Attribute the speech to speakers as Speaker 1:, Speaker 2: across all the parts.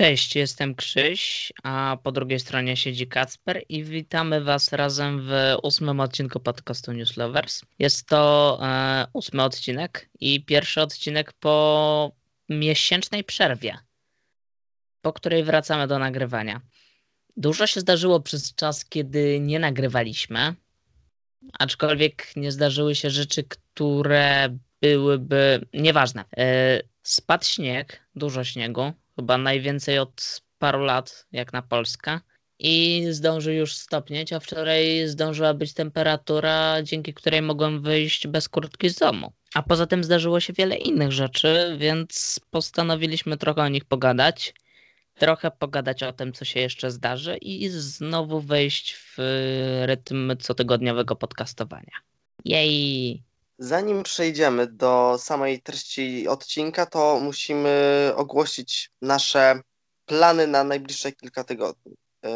Speaker 1: Cześć, jestem Krzyś, a po drugiej stronie siedzi Kacper i witamy Was razem w ósmym odcinku podcastu News Lovers. Jest to e, ósmy odcinek i pierwszy odcinek po miesięcznej przerwie, po której wracamy do nagrywania. Dużo się zdarzyło przez czas, kiedy nie nagrywaliśmy, aczkolwiek nie zdarzyły się rzeczy, które byłyby nieważne. E, spadł śnieg, dużo śniegu, chyba najwięcej od paru lat, jak na Polskę. I zdążył już stopnieć, a wczoraj zdążyła być temperatura, dzięki której mogłem wyjść bez kurtki z domu. A poza tym zdarzyło się wiele innych rzeczy, więc postanowiliśmy trochę o nich pogadać. Trochę pogadać o tym, co się jeszcze zdarzy, i znowu wejść w rytm cotygodniowego podcastowania. Jej!
Speaker 2: Zanim przejdziemy do samej treści odcinka, to musimy ogłosić nasze plany na najbliższe kilka tygodni. Yy,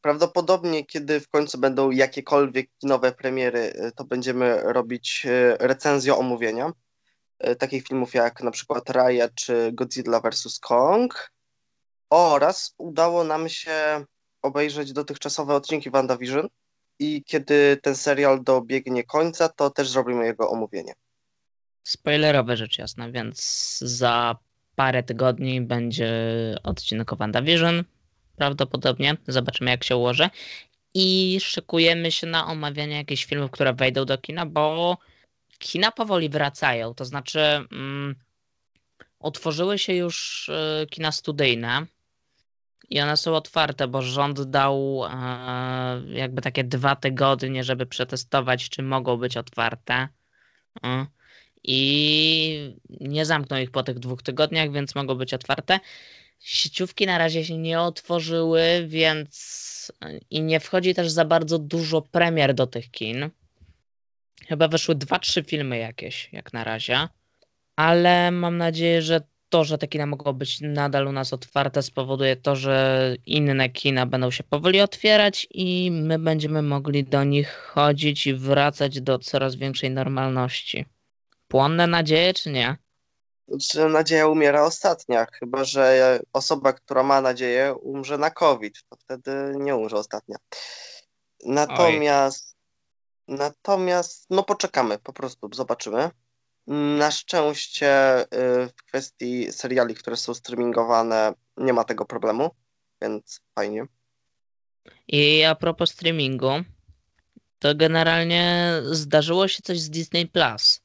Speaker 2: prawdopodobnie, kiedy w końcu będą jakiekolwiek nowe premiery, yy, to będziemy robić yy, recenzję omówienia takich filmów jak na przykład Raya czy Godzilla vs. Kong oraz udało nam się obejrzeć dotychczasowe odcinki WandaVision, i kiedy ten serial dobiegnie końca, to też zrobimy jego omówienie.
Speaker 1: Spoilerowe rzecz jasna, więc za parę tygodni będzie odcinek o WandaVision, prawdopodobnie. Zobaczymy, jak się ułoży. I szykujemy się na omawianie jakichś filmów, które wejdą do kina, bo kina powoli wracają. To znaczy, mm, otworzyły się już y, kina studyjne i one są otwarte, bo rząd dał e, jakby takie dwa tygodnie, żeby przetestować, czy mogą być otwarte. I nie zamknął ich po tych dwóch tygodniach, więc mogą być otwarte. Sieciówki na razie się nie otworzyły, więc i nie wchodzi też za bardzo dużo premier do tych kin. Chyba wyszły dwa, trzy filmy jakieś, jak na razie. Ale mam nadzieję, że to, że te kina mogą być nadal u nas otwarte, spowoduje to, że inne kina będą się powoli otwierać i my będziemy mogli do nich chodzić i wracać do coraz większej normalności. Płonne nadzieje, czy nie?
Speaker 2: Czy nadzieja umiera ostatnia, chyba że osoba, która ma nadzieję, umrze na COVID, to wtedy nie umrze ostatnia. Natomiast, Oj. natomiast, no poczekamy, po prostu zobaczymy. Na szczęście y, w kwestii seriali, które są streamingowane, nie ma tego problemu, więc fajnie.
Speaker 1: I a propos streamingu, to generalnie zdarzyło się coś z Disney Plus.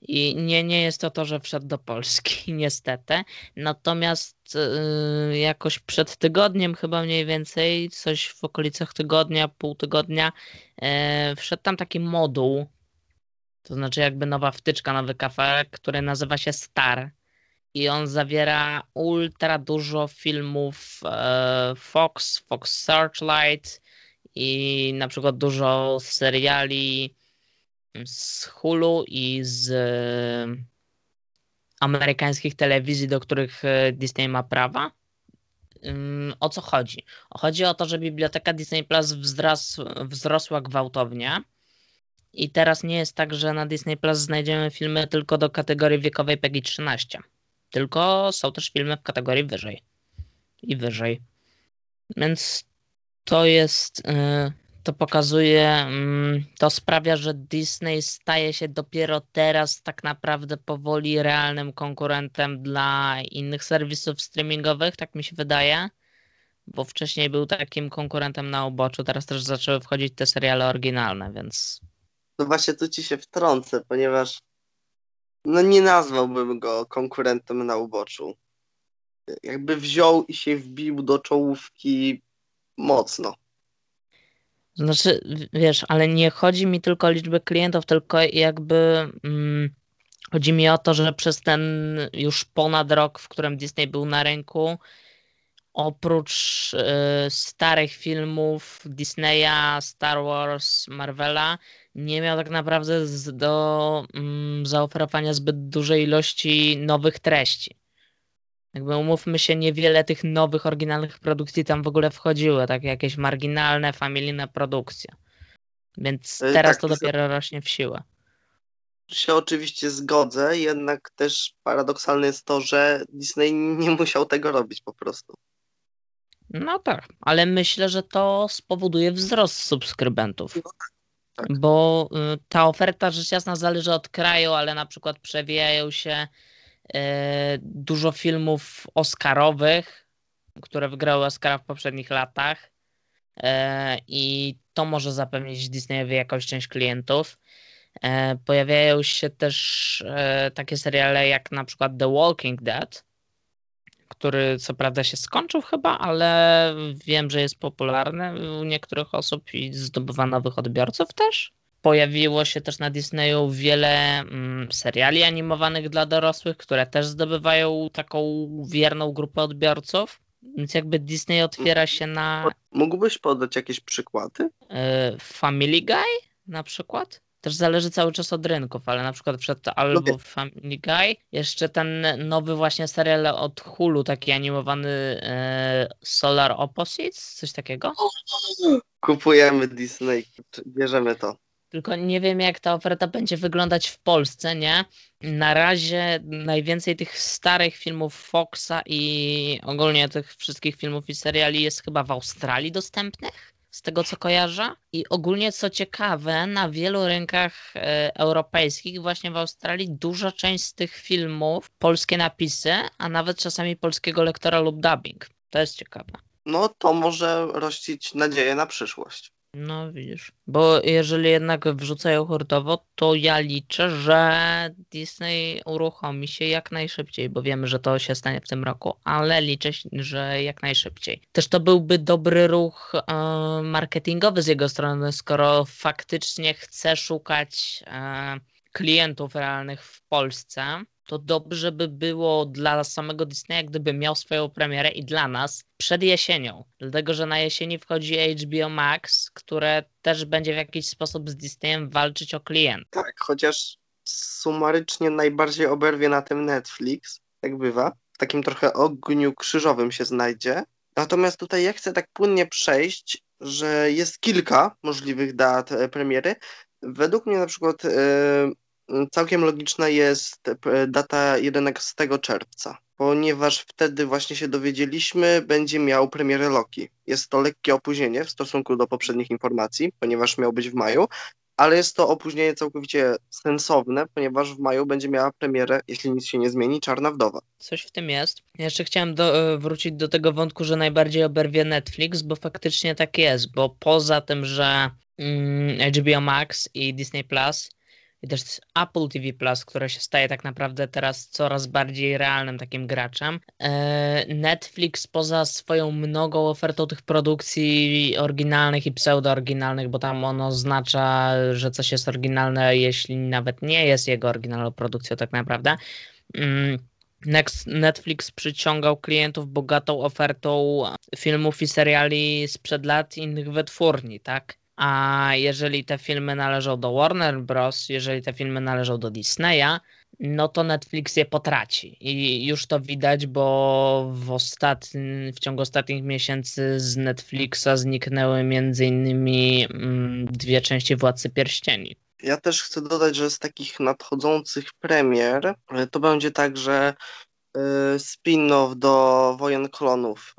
Speaker 1: I nie, nie jest to to, że wszedł do Polski, niestety. Natomiast yy, jakoś przed tygodniem, chyba mniej więcej, coś w okolicach tygodnia, pół tygodnia, yy, wszedł tam taki moduł to znaczy jakby nowa wtyczka, nowy kafelek, który nazywa się Star. I on zawiera ultra dużo filmów e, Fox, Fox Searchlight i na przykład dużo seriali z Hulu i z e, amerykańskich telewizji, do których e, Disney ma prawa. O co chodzi? Chodzi o to, że biblioteka Disney Plus wzrosła gwałtownie i teraz nie jest tak, że na Disney Plus znajdziemy filmy tylko do kategorii wiekowej PEGI 13. Tylko są też filmy w kategorii wyżej i wyżej. Więc to jest, y, to pokazuje, mm, to sprawia, że Disney staje się dopiero teraz tak naprawdę powoli realnym konkurentem dla innych serwisów streamingowych, tak mi się wydaje. Bo wcześniej był takim konkurentem na uboczu, teraz też zaczęły wchodzić te seriale oryginalne, więc
Speaker 2: no właśnie tu ci się wtrącę, ponieważ no nie nazwałbym go konkurentem na uboczu. Jakby wziął i się wbił do czołówki mocno.
Speaker 1: Znaczy, wiesz, ale nie chodzi mi tylko o liczbę klientów, tylko jakby mm, chodzi mi o to, że przez ten już ponad rok, w którym Disney był na rynku, oprócz y, starych filmów Disneya, Star Wars, Marvela, nie miał tak naprawdę z, do mm, zaoferowania zbyt dużej ilości nowych treści. Jakby umówmy się, niewiele tych nowych, oryginalnych produkcji tam w ogóle wchodziło, tak jakieś marginalne, familijne produkcje. Więc teraz tak, to dopiero rośnie w siłę.
Speaker 2: się oczywiście zgodzę, jednak też paradoksalne jest to, że Disney nie musiał tego robić po prostu.
Speaker 1: No tak, ale myślę, że to spowoduje wzrost subskrybentów.
Speaker 2: No tak.
Speaker 1: Bo y, ta oferta rzecz jasna zależy od kraju, ale na przykład przewijają się y, dużo filmów Oscarowych, które wygrały Oscara w poprzednich latach y, i to może zapewnić Disneyowi jakąś część klientów. Pojawiają się też takie seriale jak na przykład The Walking Dead, który co prawda się skończył chyba, ale wiem, że jest popularny u niektórych osób i zdobywa nowych odbiorców też. Pojawiło się też na Disneyu wiele mm, seriali animowanych dla dorosłych, które też zdobywają taką wierną grupę odbiorców. Więc jakby Disney otwiera się na.
Speaker 2: Mógłbyś podać jakieś przykłady? Y,
Speaker 1: Family Guy na przykład? Też zależy cały czas od rynków, ale na przykład przed albo no Family Guy, jeszcze ten nowy właśnie serial od Hulu, taki animowany e, Solar Opposites, coś takiego.
Speaker 2: Kupujemy Disney, bierzemy to.
Speaker 1: Tylko nie wiem, jak ta oferta będzie wyglądać w Polsce, nie? Na razie najwięcej tych starych filmów Foxa i ogólnie tych wszystkich filmów i seriali jest chyba w Australii dostępnych z tego co kojarzę. I ogólnie co ciekawe, na wielu rynkach e, europejskich, właśnie w Australii, duża część z tych filmów, polskie napisy, a nawet czasami polskiego lektora lub dubbing. To jest ciekawe.
Speaker 2: No to może rościć nadzieję na przyszłość.
Speaker 1: No widzisz, bo jeżeli jednak wrzucają hurtowo, to ja liczę, że Disney uruchomi się jak najszybciej, bo wiemy, że to się stanie w tym roku, ale liczę, że jak najszybciej. Też to byłby dobry ruch e, marketingowy z jego strony, skoro faktycznie chce szukać e, klientów realnych w Polsce to dobrze by było dla samego Disneya, gdyby miał swoją premierę i dla nas przed jesienią. Dlatego, że na jesieni wchodzi HBO Max, które też będzie w jakiś sposób z Disneyem walczyć o klient.
Speaker 2: Tak, chociaż sumarycznie najbardziej oberwie na tym Netflix, jak bywa. W takim trochę ogniu krzyżowym się znajdzie. Natomiast tutaj ja chcę tak płynnie przejść, że jest kilka możliwych dat e, premiery. Według mnie na przykład yy, całkiem logiczna jest e, data 11 czerwca, ponieważ wtedy właśnie się dowiedzieliśmy, będzie miał premierę Loki. Jest to lekkie opóźnienie w stosunku do poprzednich informacji, ponieważ miał być w maju, ale jest to opóźnienie całkowicie sensowne, ponieważ w maju będzie miała premierę, jeśli nic się nie zmieni, Czarna Wdowa.
Speaker 1: Coś w tym jest. Jeszcze chciałem do, e, wrócić do tego wątku, że najbardziej oberwie Netflix, bo faktycznie tak jest, bo poza tym, że mm, HBO Max i Disney Plus i też Apple TV Plus, które się staje tak naprawdę teraz coraz bardziej realnym takim graczem. E, Netflix poza swoją mnogą ofertą tych produkcji oryginalnych i pseudo-oryginalnych, bo tam ono oznacza, że coś jest oryginalne, jeśli nawet nie jest jego oryginalną produkcją tak naprawdę. Mm, Netflix przyciągał klientów bogatą ofertą filmów i seriali sprzed lat innych wytwórni, tak? A jeżeli te filmy należą do Warner Bros., jeżeli te filmy należą do Disneya, no to Netflix je potraci. I już to widać, bo w, ostatni, w ciągu ostatnich miesięcy z Netflixa zniknęły między innymi mm, dwie części Władcy Pierścieni.
Speaker 2: Ja też chcę dodać, że z takich nadchodzących premier e, to będzie tak, że y, spin-off do Wojen Klonów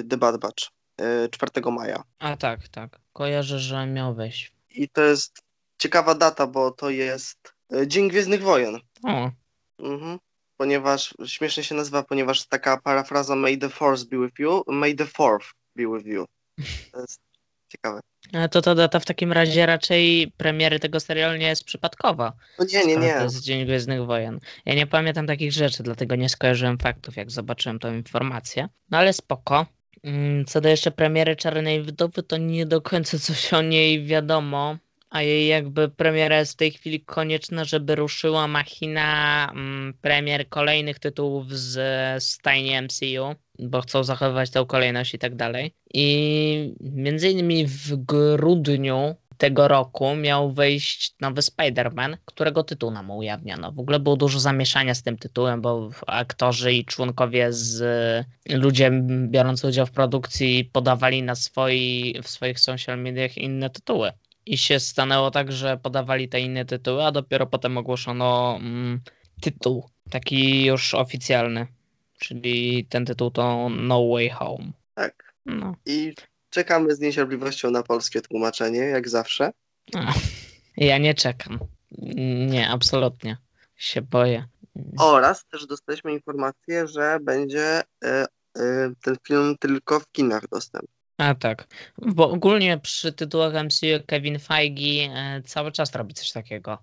Speaker 2: y, The Bad Batch 4 maja.
Speaker 1: A tak, tak. Kojarzę, że miał wejść.
Speaker 2: I to jest ciekawa data, bo to jest e, Dzień Gwiezdnych Wojen.
Speaker 1: O.
Speaker 2: Mhm. Ponieważ, śmiesznie się nazywa, ponieważ taka parafraza May the Force be with you, May the Fourth be with you. To jest ciekawe.
Speaker 1: Ale to ta data w takim razie raczej premiery tego serialu nie jest przypadkowa.
Speaker 2: No nie, nie, nie.
Speaker 1: To jest Dzień Gwiezdnych Wojen. Ja nie pamiętam takich rzeczy, dlatego nie skojarzyłem faktów, jak zobaczyłem tą informację. No ale spoko. Mm, co do jeszcze premiery Czarnej Wdowy, to nie do końca coś o niej wiadomo, a jej jakby premiera jest w tej chwili konieczna, żeby ruszyła machina mm, premier kolejnych tytułów z stajni MCU, bo chcą zachowywać tę kolejność i tak dalej. I między innymi w grudniu tego roku miał wyjść nowy Spider-Man, którego tytuł nam ujawniono. W ogóle było dużo zamieszania z tym tytułem, bo aktorzy i członkowie z ludzie biorący udział w produkcji podawali na swoi, w swoich social mediach inne tytuły. i się stanęło tak, że podawali te inne tytuły, a dopiero potem ogłoszono mm, tytuł, taki już oficjalny, czyli ten tytuł to No Way Home.
Speaker 2: Tak.
Speaker 1: No.
Speaker 2: I czekamy z niecierpliwością na polskie tłumaczenie, jak zawsze.
Speaker 1: Ja nie czekam. Nie, absolutnie. Się boję.
Speaker 2: Oraz też dostaliśmy informację, że będzie e, e, ten film tylko w kinach dostępny.
Speaker 1: A tak. Bo ogólnie przy tytułach MCU Kevin Feige e, cały czas robi coś takiego,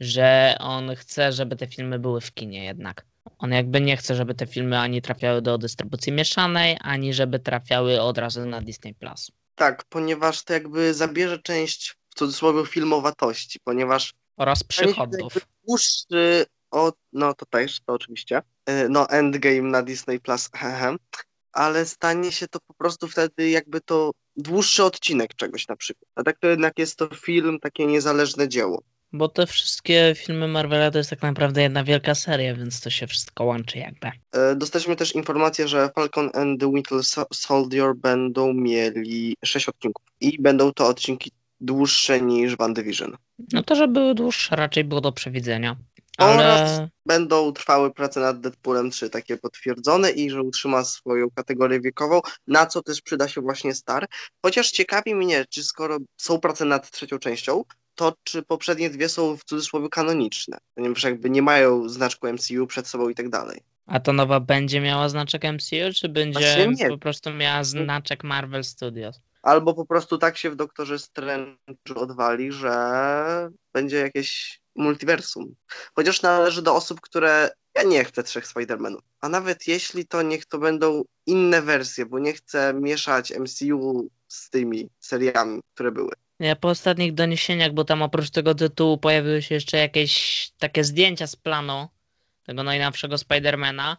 Speaker 1: że on chce, żeby te filmy były w kinie jednak. On jakby nie chce, żeby te filmy ani trafiały do dystrybucji mieszanej, ani żeby trafiały od razu na Disney Plus.
Speaker 2: Tak, ponieważ to jakby zabierze część w cudzysłowie filmowatości, ponieważ
Speaker 1: Oraz przychodów.
Speaker 2: dłuższy od, no to też, to oczywiście, e, no Endgame na Disney Plus, ale stanie się to po prostu wtedy jakby to dłuższy odcinek czegoś na przykład. A tak to jednak jest to film, takie niezależne dzieło.
Speaker 1: Bo te wszystkie filmy Marvela to jest tak naprawdę jedna wielka seria, więc to się wszystko łączy jakby.
Speaker 2: E, Dostaliśmy też informację, że Falcon and the Winter So- Soldier będą mieli sześć odcinków i będą to odcinki dłuższe niż WandaVision.
Speaker 1: No to, że były dłuższe, raczej było do przewidzenia. Ale
Speaker 2: Oraz będą trwały prace nad Deadpoolem 3, takie potwierdzone i że utrzyma swoją kategorię wiekową, na co też przyda się właśnie Star. Chociaż ciekawi mnie, czy skoro są prace nad trzecią częścią, to czy poprzednie dwie są w cudzysłowie kanoniczne, ponieważ jakby nie mają znaczku MCU przed sobą i tak dalej.
Speaker 1: A to nowa będzie miała znaczek MCU, czy będzie po prostu miała znaczek Marvel Studios?
Speaker 2: Albo po prostu tak się w Doktorze Strange odwali, że będzie jakieś multiversum. Chociaż należy do osób, które ja nie chcę trzech Spider-Manów. A nawet jeśli to niech to będą inne wersje, bo nie chcę mieszać MCU z tymi seriami, które były.
Speaker 1: Ja po ostatnich doniesieniach, bo tam oprócz tego tytułu pojawiły się jeszcze jakieś takie zdjęcia z planu tego najnowszego Spidermana.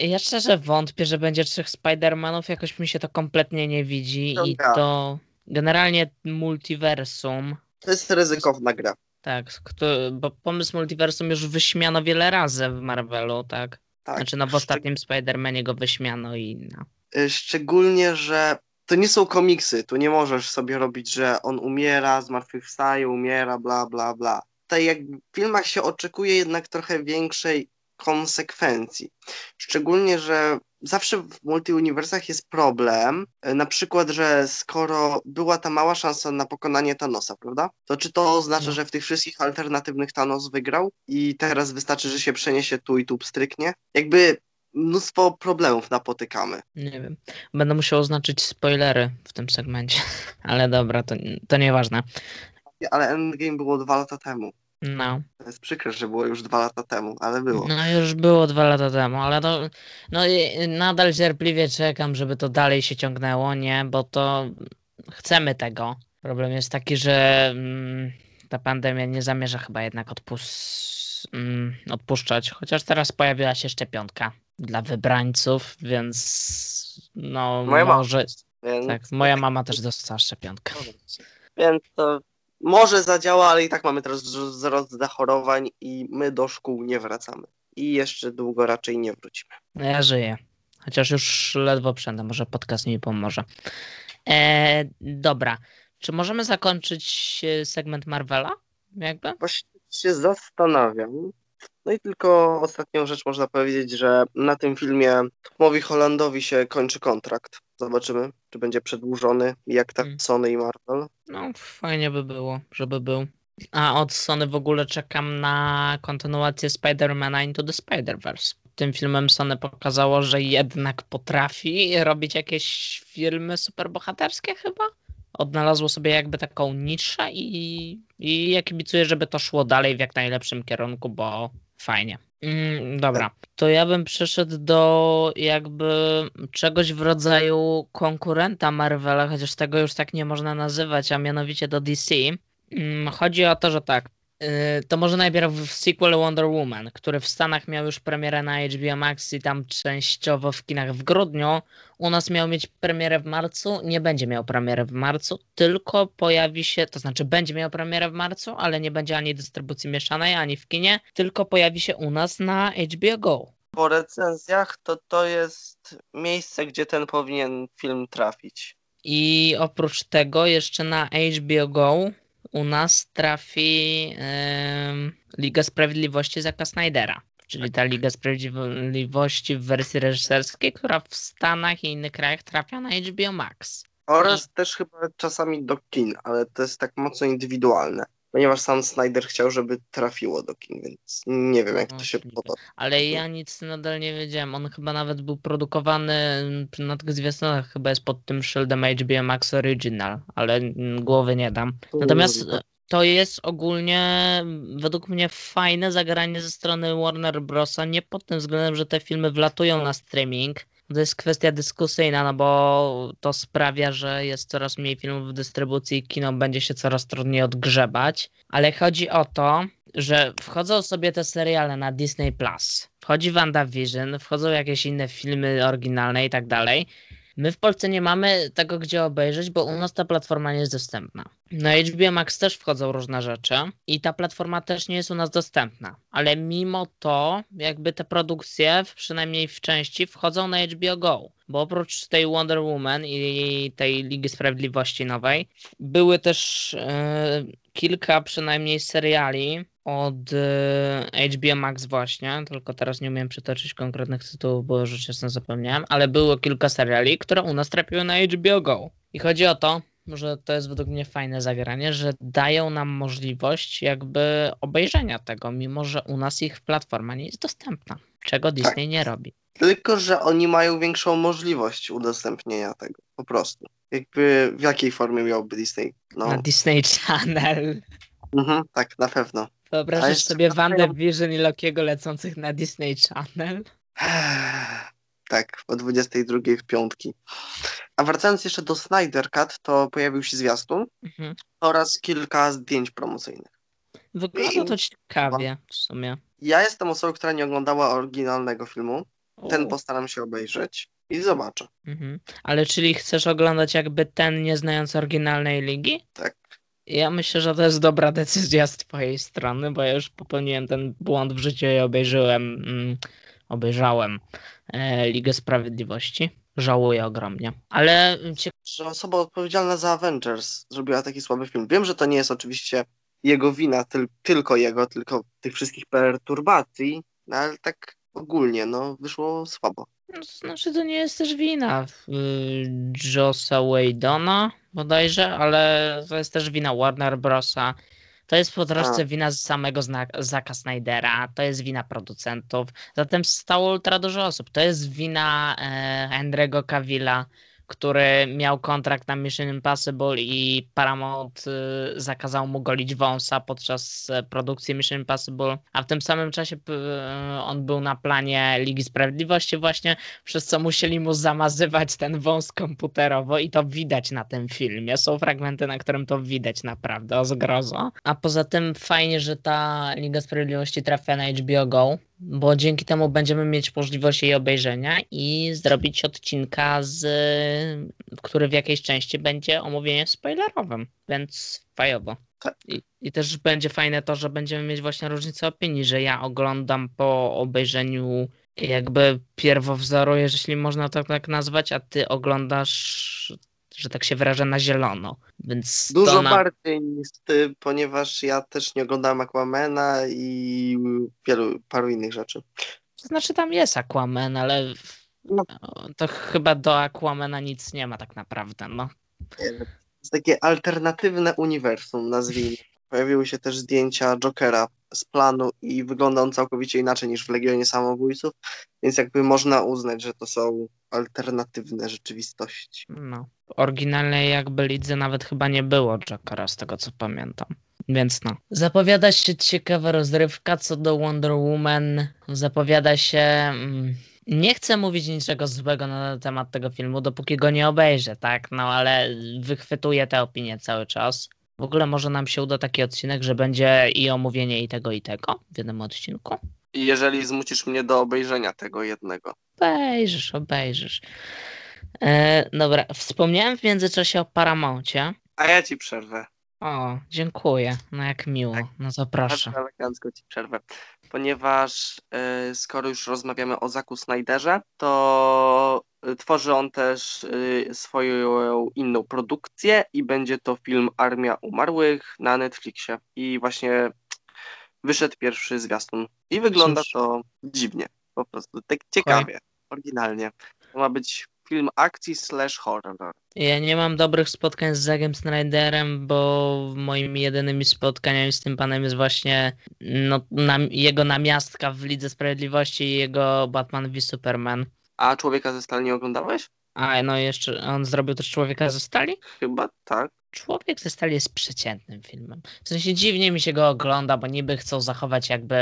Speaker 1: I Ja szczerze wątpię, że będzie trzech Spidermanów, jakoś mi się to kompletnie nie widzi
Speaker 2: To
Speaker 1: i to generalnie multiversum,
Speaker 2: To jest ryzykowna gra.
Speaker 1: tak, kto, bo pomysł multiversum już wyśmiano wiele razy w Marvelu, tak?
Speaker 2: Tak.
Speaker 1: Znaczy no w ostatnim Spider-Manie go wyśmiano i no.
Speaker 2: Szczególnie, że to nie są komiksy. Tu nie możesz sobie robić, że on umiera, zmartwychwstaje, umiera, bla, bla, bla. Tutaj jakby w filmach się oczekuje jednak trochę większej konsekwencji. Szczególnie, że zawsze w multiuniwersach jest problem, y, na przykład, że skoro była ta mała szansa na pokonanie Thanosa, prawda? To czy to oznacza,
Speaker 1: No.
Speaker 2: że w tych wszystkich alternatywnych Thanos wygrał i teraz wystarczy, że się przeniesie tu i tu pstryknie? Jakby mnóstwo problemów napotykamy.
Speaker 1: Nie wiem. Będę musiał oznaczyć spoilery w tym segmencie. Ale dobra, to, to nieważne.
Speaker 2: Ale Endgame było dwa lata temu.
Speaker 1: No.
Speaker 2: To jest przykre, że było już dwa lata temu, ale było.
Speaker 1: No już było dwa lata temu, ale to no i nadal cierpliwie czekam, żeby to dalej się ciągnęło, nie? Bo to chcemy tego. Problem jest taki, że mm, ta pandemia nie zamierza chyba jednak odpus- mm, odpuszczać. Chociaż teraz pojawiła się szczepionka dla wybrańców, więc no
Speaker 2: Moja mama.
Speaker 1: może.
Speaker 2: Więc,
Speaker 1: Tak, moja mama też dostała szczepionkę.
Speaker 2: więc to może zadziała, ale i tak mamy teraz wzrost zachorowań i my do szkół nie wracamy. I jeszcze długo raczej nie wrócimy.
Speaker 1: No Ja żyję. Chociaż już ledwo przędę, może podcast mi pomoże. E, dobra. Czy możemy zakończyć e, segment Marvela? Jakby?
Speaker 2: Właśnie się zastanawiam. No i tylko ostatnią rzecz można powiedzieć, że na tym filmie Tomowi Hollandowi się kończy kontrakt. Zobaczymy, czy będzie przedłużony, jak tak
Speaker 1: Mm.
Speaker 2: Sony i Marvel.
Speaker 1: No, fajnie by było, żeby był. A od Sony w ogóle czekam na kontynuację Spider-Mana Into the Spider-Verse. Tym filmem Sony pokazało, że jednak potrafi robić jakieś filmy superbohaterskie chyba. Odnalazło sobie jakby taką niszę i, i ja kibicuję, żeby to szło dalej w jak najlepszym kierunku, bo fajnie. Mm, dobra, to ja bym przeszedł do jakby czegoś w rodzaju konkurenta Marvela, chociaż tego już tak nie można nazywać, a mianowicie do DC. Mm, Chodzi o to, że tak. Yy, To może najpierw sequel Wonder Woman, który w Stanach miał już premierę na HBO Max i tam częściowo w kinach w grudniu. U nas miał mieć premierę w marcu, nie będzie miał premiery w marcu, tylko pojawi się, to znaczy będzie miał premierę w marcu, ale nie będzie ani dystrybucji mieszanej, ani w kinie, tylko pojawi się u nas na HBO Go.
Speaker 2: Po recenzjach to to jest miejsce, gdzie ten powinien film trafić.
Speaker 1: I oprócz tego jeszcze na HBO Go u nas trafi Liga Sprawiedliwości Zaka Snydera. Czyli ta Liga Sprawiedliwości w wersji reżyserskiej, która w Stanach i innych krajach trafia na HBO Max.
Speaker 2: Oraz też chyba czasami do kin, ale to jest tak mocno indywidualne. Ponieważ sam Snyder chciał, żeby trafiło do kin, więc nie wiem, jak to się
Speaker 1: Możliwe.
Speaker 2: podoba.
Speaker 1: Ale ja nic nadal nie wiedziałem. On chyba nawet był produkowany na tych zwiastunach, chyba jest pod tym szyldem HBO Max Original, ale głowy nie dam. Natomiast e, to jest ogólnie według mnie fajne zagranie ze strony Warner Brosa, nie pod tym względem, że te filmy wlatują na streaming. To jest kwestia dyskusyjna, no bo to sprawia, że jest coraz mniej filmów w dystrybucji i kino będzie się coraz trudniej odgrzebać. Ale chodzi o to, że wchodzą sobie te seriale na Disney Plus. Wchodzi WandaVision, wchodzą jakieś inne filmy oryginalne i tak dalej. My w Polsce nie mamy tego, gdzie obejrzeć, bo u nas ta platforma nie jest dostępna. Na HBO Max też wchodzą różne rzeczy i ta platforma też nie jest u nas dostępna. Ale mimo to, jakby te produkcje, przynajmniej w części, wchodzą na HBO Go. Bo oprócz tej Wonder Woman i tej Ligi Sprawiedliwości nowej, były też e, kilka przynajmniej seriali od e, HBO Max właśnie, tylko teraz nie umiem przytoczyć konkretnych tytułów, bo rzecz jasna zapomniałem, ale było kilka seriali, które u nas trafiły na HBO Go. I chodzi o to, że to jest według mnie fajne zagranie, że dają nam możliwość jakby obejrzenia tego, mimo że u nas ich platforma nie jest dostępna, czego Disney nie robi.
Speaker 2: Tylko, że oni mają większą możliwość udostępnienia tego, po prostu. Jakby w jakiej formie miałby Disney? No,
Speaker 1: Na Disney Channel.
Speaker 2: mhm, tak, na pewno.
Speaker 1: Wyobrażasz sobie WandaVision i Lokiego lecących na Disney Channel?
Speaker 2: Tak, o 22 w piątki. A wracając jeszcze do Snyder Cut, to pojawił się zwiastun
Speaker 1: Mhm.
Speaker 2: oraz kilka zdjęć promocyjnych.
Speaker 1: Wygląda to ciekawie w sumie.
Speaker 2: Ja jestem osobą, która nie oglądała oryginalnego filmu. Ten
Speaker 1: O.
Speaker 2: postaram się obejrzeć i zobaczę.
Speaker 1: Mhm. Ale czyli chcesz oglądać jakby ten, nie znając oryginalnej ligi?
Speaker 2: Tak.
Speaker 1: Ja myślę, że to jest dobra decyzja z twojej strony, bo ja już popełniłem ten błąd w życiu i obejrzyłem, mm, obejrzałem e, Ligę Sprawiedliwości. Żałuję ogromnie. Ale.
Speaker 2: Że osoba odpowiedzialna za Avengers zrobiła taki słaby film. Wiem, że to nie jest oczywiście jego wina, tyl tylko jego, tylko tych wszystkich perturbacji, no ale tak ogólnie, no, wyszło słabo.
Speaker 1: No, to znaczy to nie jest też wina. Y, Jossa Whedona bodajże, ale to jest też wina Warner Brosa. To jest po troszce wina z samego Zaka Snydera, to jest wina producentów, zatem stało ultra dużo osób. To jest wina e, Henry'ego Cavilla, który miał kontrakt na Mission Impossible i Paramount y, zakazał mu golić wąsa podczas e, produkcji Mission Impossible, a w tym samym czasie e, on był na planie Ligi Sprawiedliwości właśnie, przez co musieli mu zamazywać ten wąs komputerowo i to widać na tym filmie. Są fragmenty, na którym to widać naprawdę, o zgrozo. A poza tym fajnie, że ta Liga Sprawiedliwości trafia na HBO Go, bo dzięki temu będziemy mieć możliwość jej obejrzenia i zrobić odcinka, z, który w jakiejś części będzie omówieniem spoilerowym, więc fajowo.
Speaker 2: Tak.
Speaker 1: I, I też będzie fajne to, że będziemy mieć właśnie różnicę opinii, że ja oglądam po obejrzeniu jakby pierwowzoru, jeśli można to tak nazwać, a ty oglądasz, że tak się wyrażę, na zielono. Więc
Speaker 2: Dużo
Speaker 1: na...
Speaker 2: bardziej niż ty, ponieważ ja też nie oglądałem Aquamana i wielu, paru innych rzeczy.
Speaker 1: To znaczy tam jest Aquaman, ale
Speaker 2: No.
Speaker 1: to chyba do Aquamana nic nie ma tak naprawdę, no.
Speaker 2: To jest takie alternatywne uniwersum, nazwijmy. Pojawiły się też zdjęcia Jokera z planu i wygląda on całkowicie inaczej niż w Legionie Samobójców, więc jakby można uznać, że to są alternatywne rzeczywistości.
Speaker 1: no. Oryginalnej jakby lidze nawet chyba nie było Jokera, z tego co pamiętam. Więc no. Zapowiada się ciekawa rozrywka co do Wonder Woman. Zapowiada się... Mm, nie chcę mówić niczego złego na temat tego filmu, dopóki go nie obejrzę, tak? No ale wychwytuję te opinie cały czas. W ogóle może nam się uda taki odcinek, że będzie i omówienie i tego, i tego w jednym odcinku.
Speaker 2: I jeżeli zmusisz mnie do obejrzenia tego jednego.
Speaker 1: Obejrzysz, obejrzysz. E, dobra, wspomniałem w międzyczasie o Paramouncie.
Speaker 2: A ja ci przerwę.
Speaker 1: O, dziękuję. No jak miło.
Speaker 2: Tak.
Speaker 1: No proszę.
Speaker 2: Bardzo elegancko ci przerwę. Ponieważ e, skoro już rozmawiamy o Zaku Snyderze, to y, tworzy on też y, swoją inną produkcję i będzie to film Armia Umarłych na Netflixie. I właśnie wyszedł pierwszy zwiastun. I wygląda
Speaker 1: Cóż.
Speaker 2: to dziwnie, po prostu tak ciekawie, oryginalnie. To ma być film akcji slash horror.
Speaker 1: Ja nie mam dobrych spotkań z Zagiem Snyderem, bo moimi jedynymi spotkaniami z tym panem jest właśnie no, nam, jego namiastka w Lidze Sprawiedliwości i jego Batman v Superman.
Speaker 2: A Człowieka ze Stali nie oglądałeś?
Speaker 1: A no jeszcze on zrobił też Człowieka ze Stali?
Speaker 2: Chyba tak.
Speaker 1: Człowiek ze Stali jest przeciętnym filmem. W sensie dziwnie mi się go ogląda, bo niby chcą zachować jakby,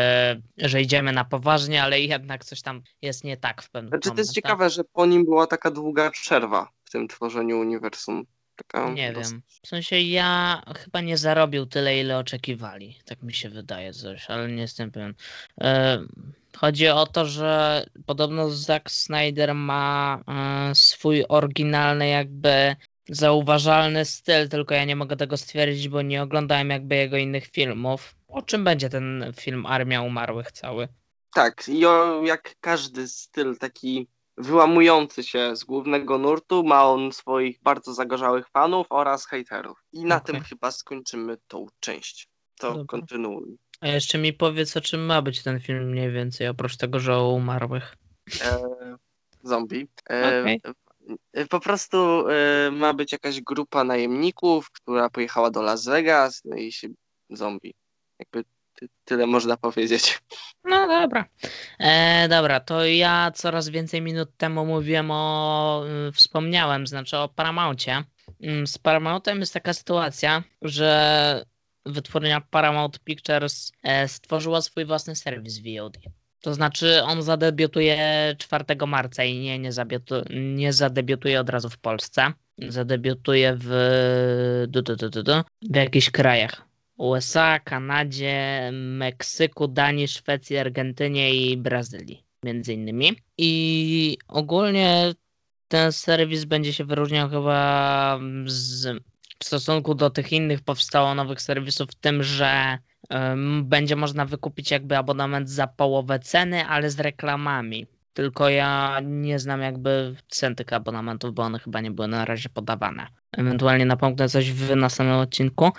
Speaker 1: że idziemy na poważnie, ale jednak coś tam jest nie tak w pewnym
Speaker 2: Znaczy to jest ciekawe, że po nim była taka długa przerwa w tym tworzeniu uniwersum. Taka
Speaker 1: Nie
Speaker 2: dosyć-
Speaker 1: wiem. W sensie ja chyba nie zarobił tyle, ile oczekiwali. Tak mi się wydaje coś, ale nie jestem pewien. E, Chodzi o to, że podobno Zack Snyder ma e, swój oryginalny, jakby zauważalny styl, tylko ja nie mogę tego stwierdzić, bo nie oglądałem jakby jego innych filmów. O czym będzie ten film Armia Umarłych cały?
Speaker 2: Tak, i o, jak każdy styl taki wyłamujący się z głównego nurtu, ma on swoich bardzo zagorzałych fanów oraz hejterów. I na
Speaker 1: Okej.
Speaker 2: tym chyba skończymy tą część. To
Speaker 1: Dobra.
Speaker 2: kontynuuj.
Speaker 1: A jeszcze mi powiedz, o czym ma być ten film mniej więcej, oprócz tego, że o umarłych.
Speaker 2: E, zombie. E,
Speaker 1: Okej.
Speaker 2: E, Po prostu e, ma być jakaś grupa najemników, która pojechała do Las Vegas, no i się zombie. Jakby ty, tyle można powiedzieć.
Speaker 1: No dobra. E, dobra, to ja coraz więcej minut temu mówiłem o, y, wspomniałem, znaczy o Paramountie. Mm, Z Paramountem jest taka sytuacja, że wytwórnia Paramount Pictures e, stworzyła swój własny serwis VOD. To znaczy on zadebiutuje 4 marca i nie, nie, zabietu, nie zadebiutuje od razu w Polsce. Zadebiutuje w, du, du, du, du, w jakichś krajach. USA, Kanadzie, Meksyku, Danii, Szwecji, Argentynie i Brazylii, między innymi. I ogólnie ten serwis będzie się wyróżniał chyba z, w stosunku do tych innych powstało nowych serwisów, tym, że będzie można wykupić jakby abonament za połowę ceny, ale z reklamami. Tylko ja nie znam jakby cen tych abonamentów, bo one chyba nie były na razie podawane. Ewentualnie napomknę coś w następnym odcinku.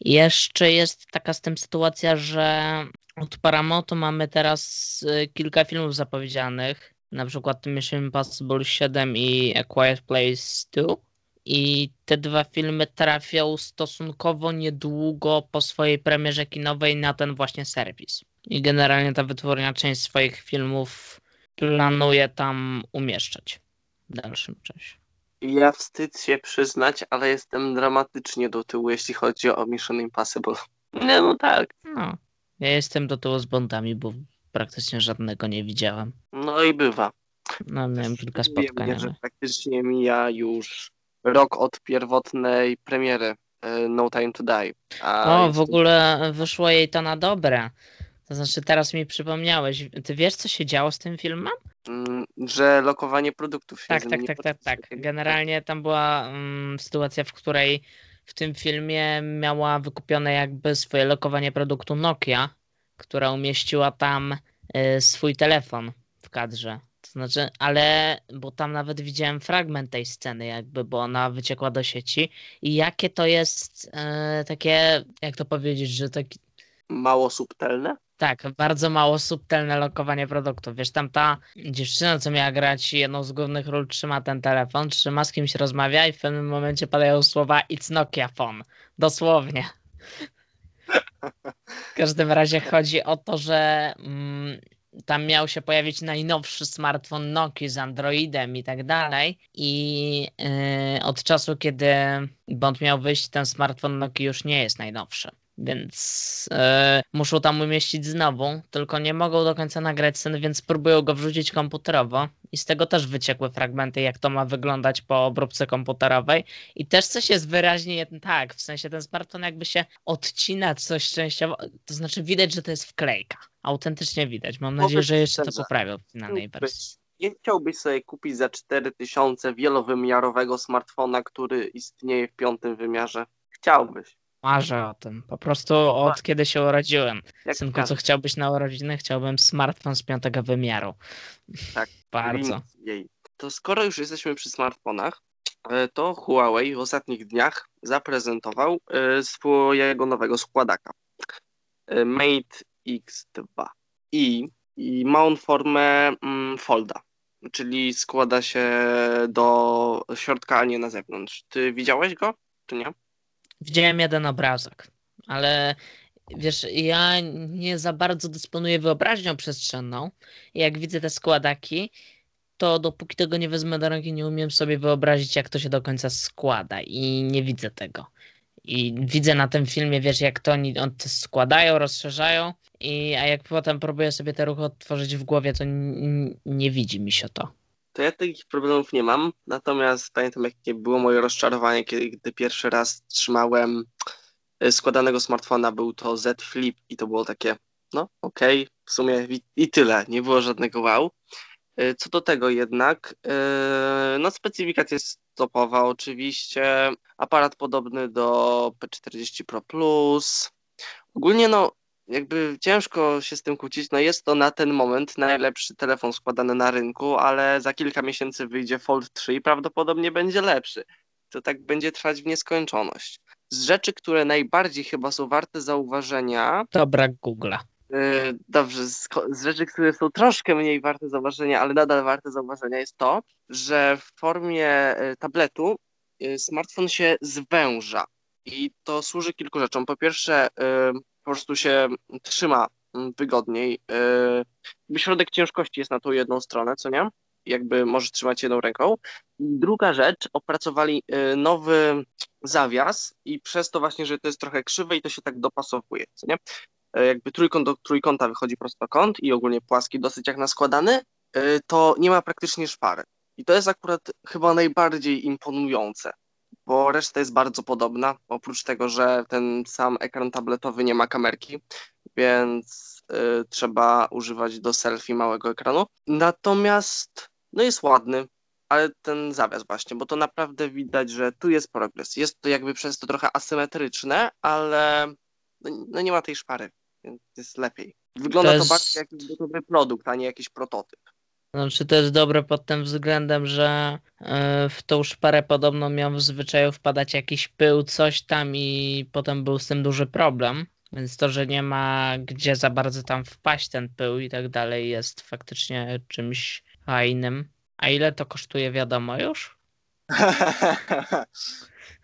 Speaker 1: Jeszcze jest taka z tym sytuacja, że od Paramountu mamy teraz y, kilka filmów zapowiedzianych, na przykład Mission Impossible 7 i A Quiet Place 2. I te dwa filmy trafią stosunkowo niedługo po swojej premierze kinowej na ten właśnie serwis. I generalnie ta wytwórnia część swoich filmów planuje tam umieszczać w dalszym czasie.
Speaker 2: Ja wstyd się przyznać, ale jestem dramatycznie do tyłu, jeśli chodzi o Mission Impossible. Nie, no tak.
Speaker 1: No, ja jestem do tyłu z Bondami, bo praktycznie żadnego nie widziałem.
Speaker 2: No i bywa.
Speaker 1: No, miałem kilka spotkań.
Speaker 2: mnie, że praktycznie mija już rok od pierwotnej premiery e, No Time to Die. A
Speaker 1: O, w ogóle wyszło jej to na dobre. To znaczy, teraz mi przypomniałeś. Ty wiesz, co się działo z tym filmem?
Speaker 2: Mm, że lokowanie produktów się
Speaker 1: Tak, tak, tak, tak, tak. Generalnie tam była mm, sytuacja, w której w tym filmie miała wykupione jakby swoje lokowanie produktu Nokia, która umieściła tam y, swój telefon w kadrze. To znaczy, ale, bo tam nawet widziałem fragment tej sceny jakby, bo ona wyciekła do sieci i jakie to jest e, takie, jak to powiedzieć, że taki,
Speaker 2: Mało subtelne?
Speaker 1: tak, bardzo mało subtelne lokowanie produktu. Wiesz, tam ta dziewczyna, co miała grać jedną z głównych ról, trzyma ten telefon, trzyma z kimś rozmawia i w pewnym momencie padają słowa It's Nokia phone. Dosłownie. W każdym razie chodzi o to, że mm, tam miał się pojawić najnowszy smartfon Nokia z Androidem i tak dalej. I yy, od czasu, kiedy Bond miał wyjść, ten smartfon Nokia już nie jest najnowszy. Więc yy, muszą tam umieścić znowu, tylko nie mogą do końca nagrać sceny, więc próbują go wrzucić komputerowo. I z tego też wyciekły fragmenty, jak to ma wyglądać po obróbce komputerowej. I też coś jest wyraźnie tak, w sensie ten smartfon jakby się odcina coś częściowo, to znaczy widać, że to jest wklejka. Autentycznie widać. Mam nadzieję, że jeszcze to poprawią w finalnej wersji.
Speaker 2: Nie chciałbyś sobie kupić za 4000 wielowymiarowego smartfona, który istnieje w piątym wymiarze? Chciałbyś.
Speaker 1: Marzę o tym. Po prostu od kiedy się urodziłem.
Speaker 2: Jak
Speaker 1: Synku, co chciałbyś na urodziny? Chciałbym smartfon z piątego wymiaru.
Speaker 2: Tak.
Speaker 1: Bardzo.
Speaker 2: Jej. to skoro już jesteśmy przy smartfonach, e, to Huawei w ostatnich dniach zaprezentował e, swojego nowego składaka e, Mate X2 i, i ma on formę mm, folda, czyli składa się do środka, a nie na zewnątrz. Ty widziałeś go, czy nie?
Speaker 1: Widziałem jeden obrazek, ale wiesz, ja nie za bardzo dysponuję wyobraźnią przestrzenną. Jak widzę te składaki, to dopóki tego nie wezmę do ręki, nie umiem sobie wyobrazić, jak to się do końca składa i nie widzę tego. I widzę na tym filmie, wiesz, jak to oni on to składają, rozszerzają, i, a jak potem próbuję sobie te ruchy odtworzyć w głowie, to nie widzi mi się to.
Speaker 2: To ja takich problemów nie mam, natomiast pamiętam, jakie było moje rozczarowanie, kiedy gdy pierwszy raz trzymałem y, składanego smartfona, był to Z Flip i to było takie, no okej, okay, w sumie i, i tyle, nie było żadnego wow. Y, co do tego jednak, y, no specyfikacja jest topowa oczywiście, aparat podobny do P40 Pro Plus. Ogólnie no, jakby ciężko się z tym kłócić, no jest to na ten moment najlepszy telefon składany na rynku, ale za kilka miesięcy wyjdzie Fold 3 i prawdopodobnie będzie lepszy. To tak będzie trwać w nieskończoność. Z rzeczy, które najbardziej chyba są warte zauważenia...
Speaker 1: To brak Google'a.
Speaker 2: E, dobrze, z, z, rzeczy, które są troszkę mniej warte zauważenia, ale nadal warte zauważenia jest to, że w formie e, tabletu e, smartfon się zwęża i to służy kilku rzeczom. Po pierwsze, po prostu się trzyma wygodniej. Środek ciężkości jest na tą jedną stronę, co nie? Jakby może trzymać jedną ręką. I druga rzecz, opracowali nowy zawias i przez to właśnie, że to jest trochę krzywe i to się tak dopasowuje, co nie? E, jakby trójkąt do trójkąta wychodzi prostokąt i ogólnie płaski dosyć jak naskładany, to nie ma praktycznie szpary. I to jest akurat chyba najbardziej imponujące, bo reszta jest bardzo podobna, oprócz tego, że ten sam ekran tabletowy nie ma kamerki, więc y, trzeba używać do selfie małego ekranu. Natomiast no jest ładny, ale ten zawias właśnie, bo to naprawdę widać, że tu jest progres. Jest to jakby przez to trochę asymetryczne, ale no, no nie ma tej szpary więc jest lepiej. Wygląda to, jest... to bardziej jak gotowy produkt, a nie jakiś prototyp.
Speaker 1: Znaczy to jest dobre pod tym względem, że e, w tą szparę podobno miał w zwyczaju wpadać jakiś pył, coś tam i potem był z tym duży problem. Więc to, że nie ma gdzie za bardzo tam wpaść ten pył i tak dalej jest faktycznie czymś fajnym. A ile to kosztuje wiadomo już?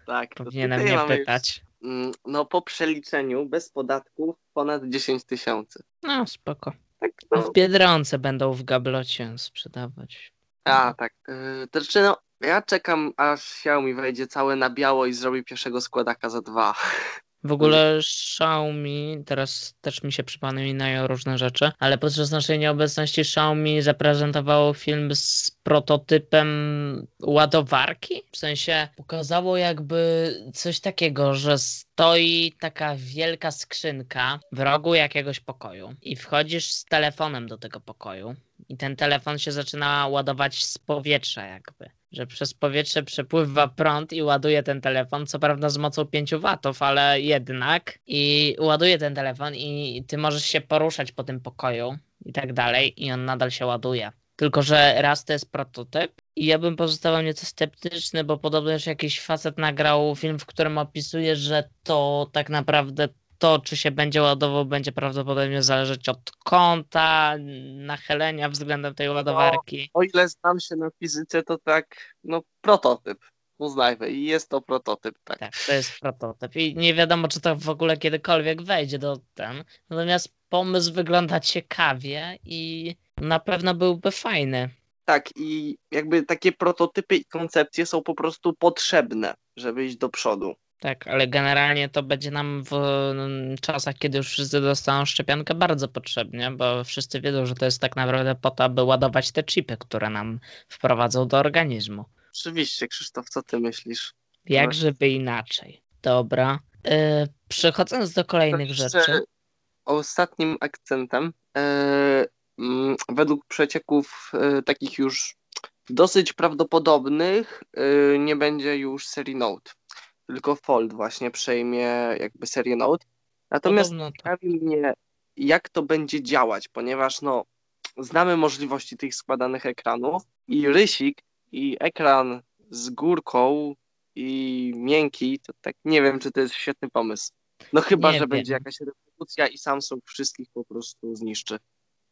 Speaker 2: tak.
Speaker 1: Powinienem mnie pytać.
Speaker 2: Mm, no po przeliczeniu bez podatków ponad 10 tysięcy.
Speaker 1: No spoko. Tak, no. W Biedronce będą w gablocie sprzedawać.
Speaker 2: A, tak. Yy, to znaczy no, ja czekam aż Xiaomi wejdzie całe na biało i zrobi pierwszego składaka za dwa.
Speaker 1: W ogóle Xiaomi, teraz też mi się przypominają różne rzeczy, ale podczas naszej nieobecności Xiaomi zaprezentowało film z prototypem ładowarki. W sensie pokazało jakby coś takiego, że stoi taka wielka skrzynka w rogu jakiegoś pokoju i wchodzisz z telefonem do tego pokoju i ten telefon się zaczyna ładować z powietrza jakby że przez powietrze przepływa prąd i ładuje ten telefon, co prawda z mocą 5 watów, ale jednak i ładuje ten telefon i ty możesz się poruszać po tym pokoju i tak dalej i on nadal się ładuje. Tylko, że raz to jest prototyp i ja bym pozostawał nieco sceptyczny, bo podobno już jakiś facet nagrał film, w którym opisuje, że to tak naprawdę to, czy się będzie ładował, będzie prawdopodobnie zależeć od kąta, nachylenia względem tej ładowarki.
Speaker 2: No, o ile znam się na fizyce, to tak, no prototyp. Uznajmy, i jest to prototyp, tak.
Speaker 1: Tak, to jest prototyp. I nie wiadomo, czy to w ogóle kiedykolwiek wejdzie do ten. Natomiast pomysł wygląda ciekawie i na pewno byłby fajny.
Speaker 2: Tak, i jakby takie prototypy i koncepcje są po prostu potrzebne, żeby iść do przodu.
Speaker 1: Tak, ale generalnie to będzie nam w czasach, kiedy już wszyscy dostaną szczepionkę, bardzo potrzebnie, bo wszyscy wiedzą, że to jest tak naprawdę po to, aby ładować te chipy, które nam wprowadzą do organizmu.
Speaker 2: Oczywiście, Krzysztof, co ty myślisz?
Speaker 1: Jak żeby inaczej. Dobra. Yy, przechodząc do kolejnych rzeczy.
Speaker 2: Ostatnim akcentem, yy, według przecieków yy, takich już dosyć prawdopodobnych, nie będzie już serii Note tylko Fold właśnie przejmie jakby serię Note. Natomiast tak. ciekawi mnie, jak to będzie działać, ponieważ no, znamy możliwości tych składanych ekranów i rysik i ekran z górką i miękki, to tak nie wiem, czy to jest świetny pomysł. No chyba,
Speaker 1: Nie
Speaker 2: że
Speaker 1: wiem.
Speaker 2: będzie jakaś rewolucja i Samsung wszystkich po prostu zniszczy.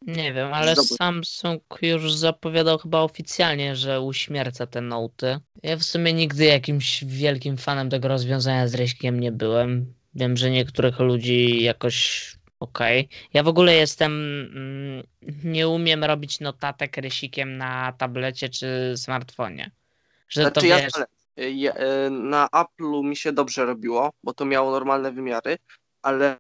Speaker 1: Nie wiem, ale
Speaker 2: Zobacz.
Speaker 1: Samsung już zapowiadał chyba oficjalnie, że uśmierca te noty. Ja w sumie nigdy jakimś wielkim fanem tego rozwiązania z ryśkiem nie byłem. Wiem, że niektórych ludzi jakoś okej. Ja w ogóle jestem. mm, Nie umiem robić notatek rysikiem na tablecie czy smartfonie. Że to
Speaker 2: Znaczy ja
Speaker 1: wiesz.
Speaker 2: ja, e, na Apple'u mi się dobrze robiło, bo to miało normalne wymiary, ale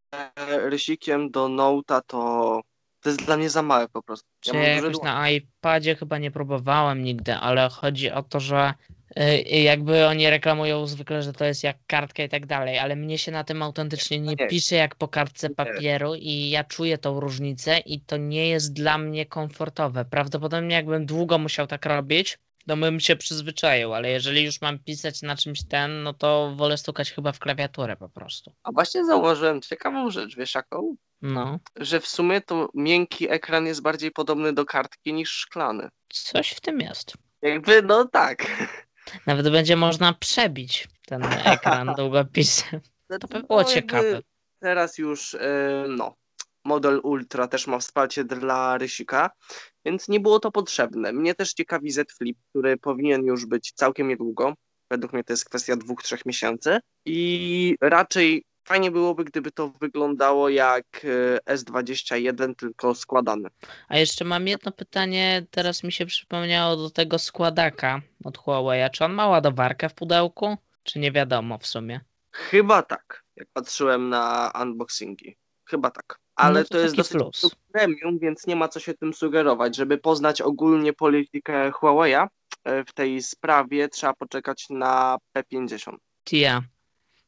Speaker 2: rysikiem do Note'a to, to jest dla mnie za małe po prostu.
Speaker 1: Czy
Speaker 2: Ja duże
Speaker 1: jakoś na iPadzie chyba nie próbowałem nigdy, ale chodzi o to, że y, jakby oni reklamują zwykle, że to jest jak kartka i tak dalej, ale mnie się na tym autentycznie nie pisze jak po kartce papieru i ja czuję tą różnicę i to nie jest dla mnie komfortowe. Prawdopodobnie jakbym długo musiał tak robić, to bym się przyzwyczaił, ale jeżeli już mam pisać na czymś ten, no to wolę stukać chyba w klawiaturę po prostu.
Speaker 2: A właśnie zauważyłem ciekawą rzecz, wiesz jaką?
Speaker 1: No,
Speaker 2: Że w sumie to miękki ekran jest bardziej podobny do kartki niż szklany.
Speaker 1: coś w tym jest.
Speaker 2: Jakby, no tak.
Speaker 1: Nawet będzie można przebić ten ekran długopisem. To by było
Speaker 2: No,
Speaker 1: ciekawe.
Speaker 2: Teraz już, e, no, model Ultra też ma wsparcie dla rysika, więc nie było to potrzebne. Mnie też ciekawi Z Flip, który powinien już być całkiem niedługo. Według mnie to jest kwestia dwóch, trzech miesięcy. I raczej fajnie byłoby, gdyby to wyglądało jak e, S21, tylko składane.
Speaker 1: A jeszcze mam jedno pytanie, teraz mi się przypomniało do tego składaka od Huawei. Czy on ma ładowarkę w pudełku? Czy nie wiadomo w sumie?
Speaker 2: Chyba tak, jak patrzyłem na unboxingi. Chyba tak. Ale
Speaker 1: No to
Speaker 2: to, jest dosyć
Speaker 1: plus.
Speaker 2: premium, więc nie ma co się tym sugerować. Żeby poznać ogólnie politykę Huawei'a e, w tej sprawie, trzeba poczekać na P50.
Speaker 1: Tia.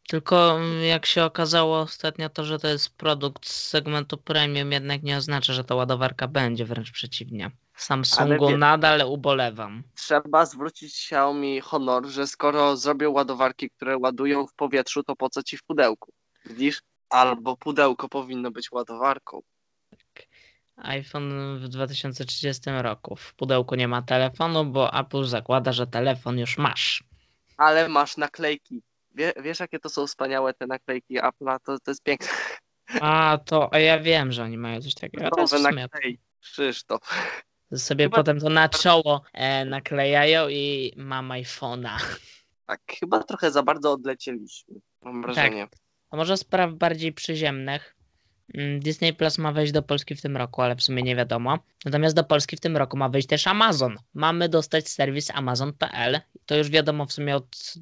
Speaker 1: Tylko mm, jak się okazało ostatnio, to że to jest produkt z segmentu premium, jednak nie oznacza, że ta ładowarka będzie, wręcz przeciwnie. Samsungu
Speaker 2: wie-
Speaker 1: nadal ubolewam.
Speaker 2: Trzeba zwrócić Xiaomi honor, że skoro zrobią ładowarki, które ładują w powietrzu, to po co ci w pudełku? Widzisz? Albo pudełko powinno być ładowarką.
Speaker 1: iPhone w 2030 roku. W pudełku nie ma telefonu, bo Apple zakłada, że telefon już masz.
Speaker 2: Ale masz naklejki. Wie, wiesz, jakie to są wspaniałe te naklejki Apple'a? To, to jest piękne.
Speaker 1: A to, a ja wiem, że oni mają coś takiego. To jest
Speaker 2: naklejki. Krzysztof.
Speaker 1: sobie
Speaker 2: chyba-
Speaker 1: potem to na czoło e, naklejają i mam iPhone'a.
Speaker 2: Tak, chyba trochę za bardzo odlecieliśmy. Mam wrażenie.
Speaker 1: A może spraw bardziej przyziemnych. Mm, Disney Plus ma wejść do Polski w tym roku, ale w sumie nie wiadomo. Natomiast do Polski w tym roku ma wejść też Amazon. Mamy dostać serwis Amazon.pl. To już wiadomo w sumie od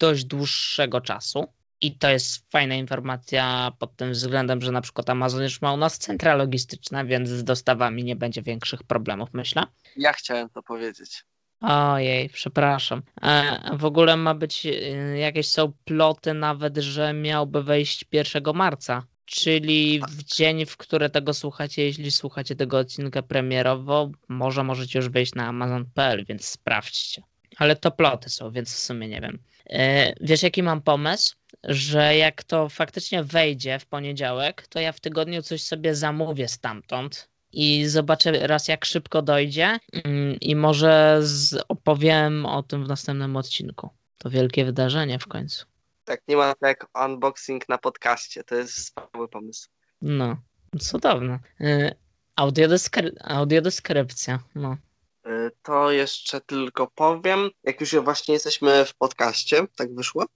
Speaker 1: dość dłuższego czasu. I to jest fajna informacja pod tym względem, że na przykład Amazon już ma u nas centra logistyczna, więc z dostawami nie będzie większych problemów, myślę.
Speaker 2: Ja chciałem to powiedzieć.
Speaker 1: Ojej, przepraszam. E, w ogóle ma być, e, jakieś są ploty nawet, że miałby wejść 1 marca, czyli w dzień, w który tego słuchacie, jeśli słuchacie tego odcinka premierowo, może możecie już wejść na amazon.pl, więc sprawdźcie. Ale to ploty są, więc w sumie nie wiem. E, wiesz, jaki mam pomysł? Że jak to faktycznie wejdzie w poniedziałek, to ja w tygodniu coś sobie zamówię stamtąd i zobaczę raz, jak szybko dojdzie mm, i może opowiem o tym w następnym odcinku. To wielkie wydarzenie w końcu.
Speaker 2: Tak, nie ma tak jak unboxing na podcaście. To jest wspaniały pomysł.
Speaker 1: No, cudowne. Y, Audiodeskry- audiodeskrypcja, no.
Speaker 2: Y, To jeszcze tylko powiem, jak już właśnie jesteśmy w podcaście, tak wyszło,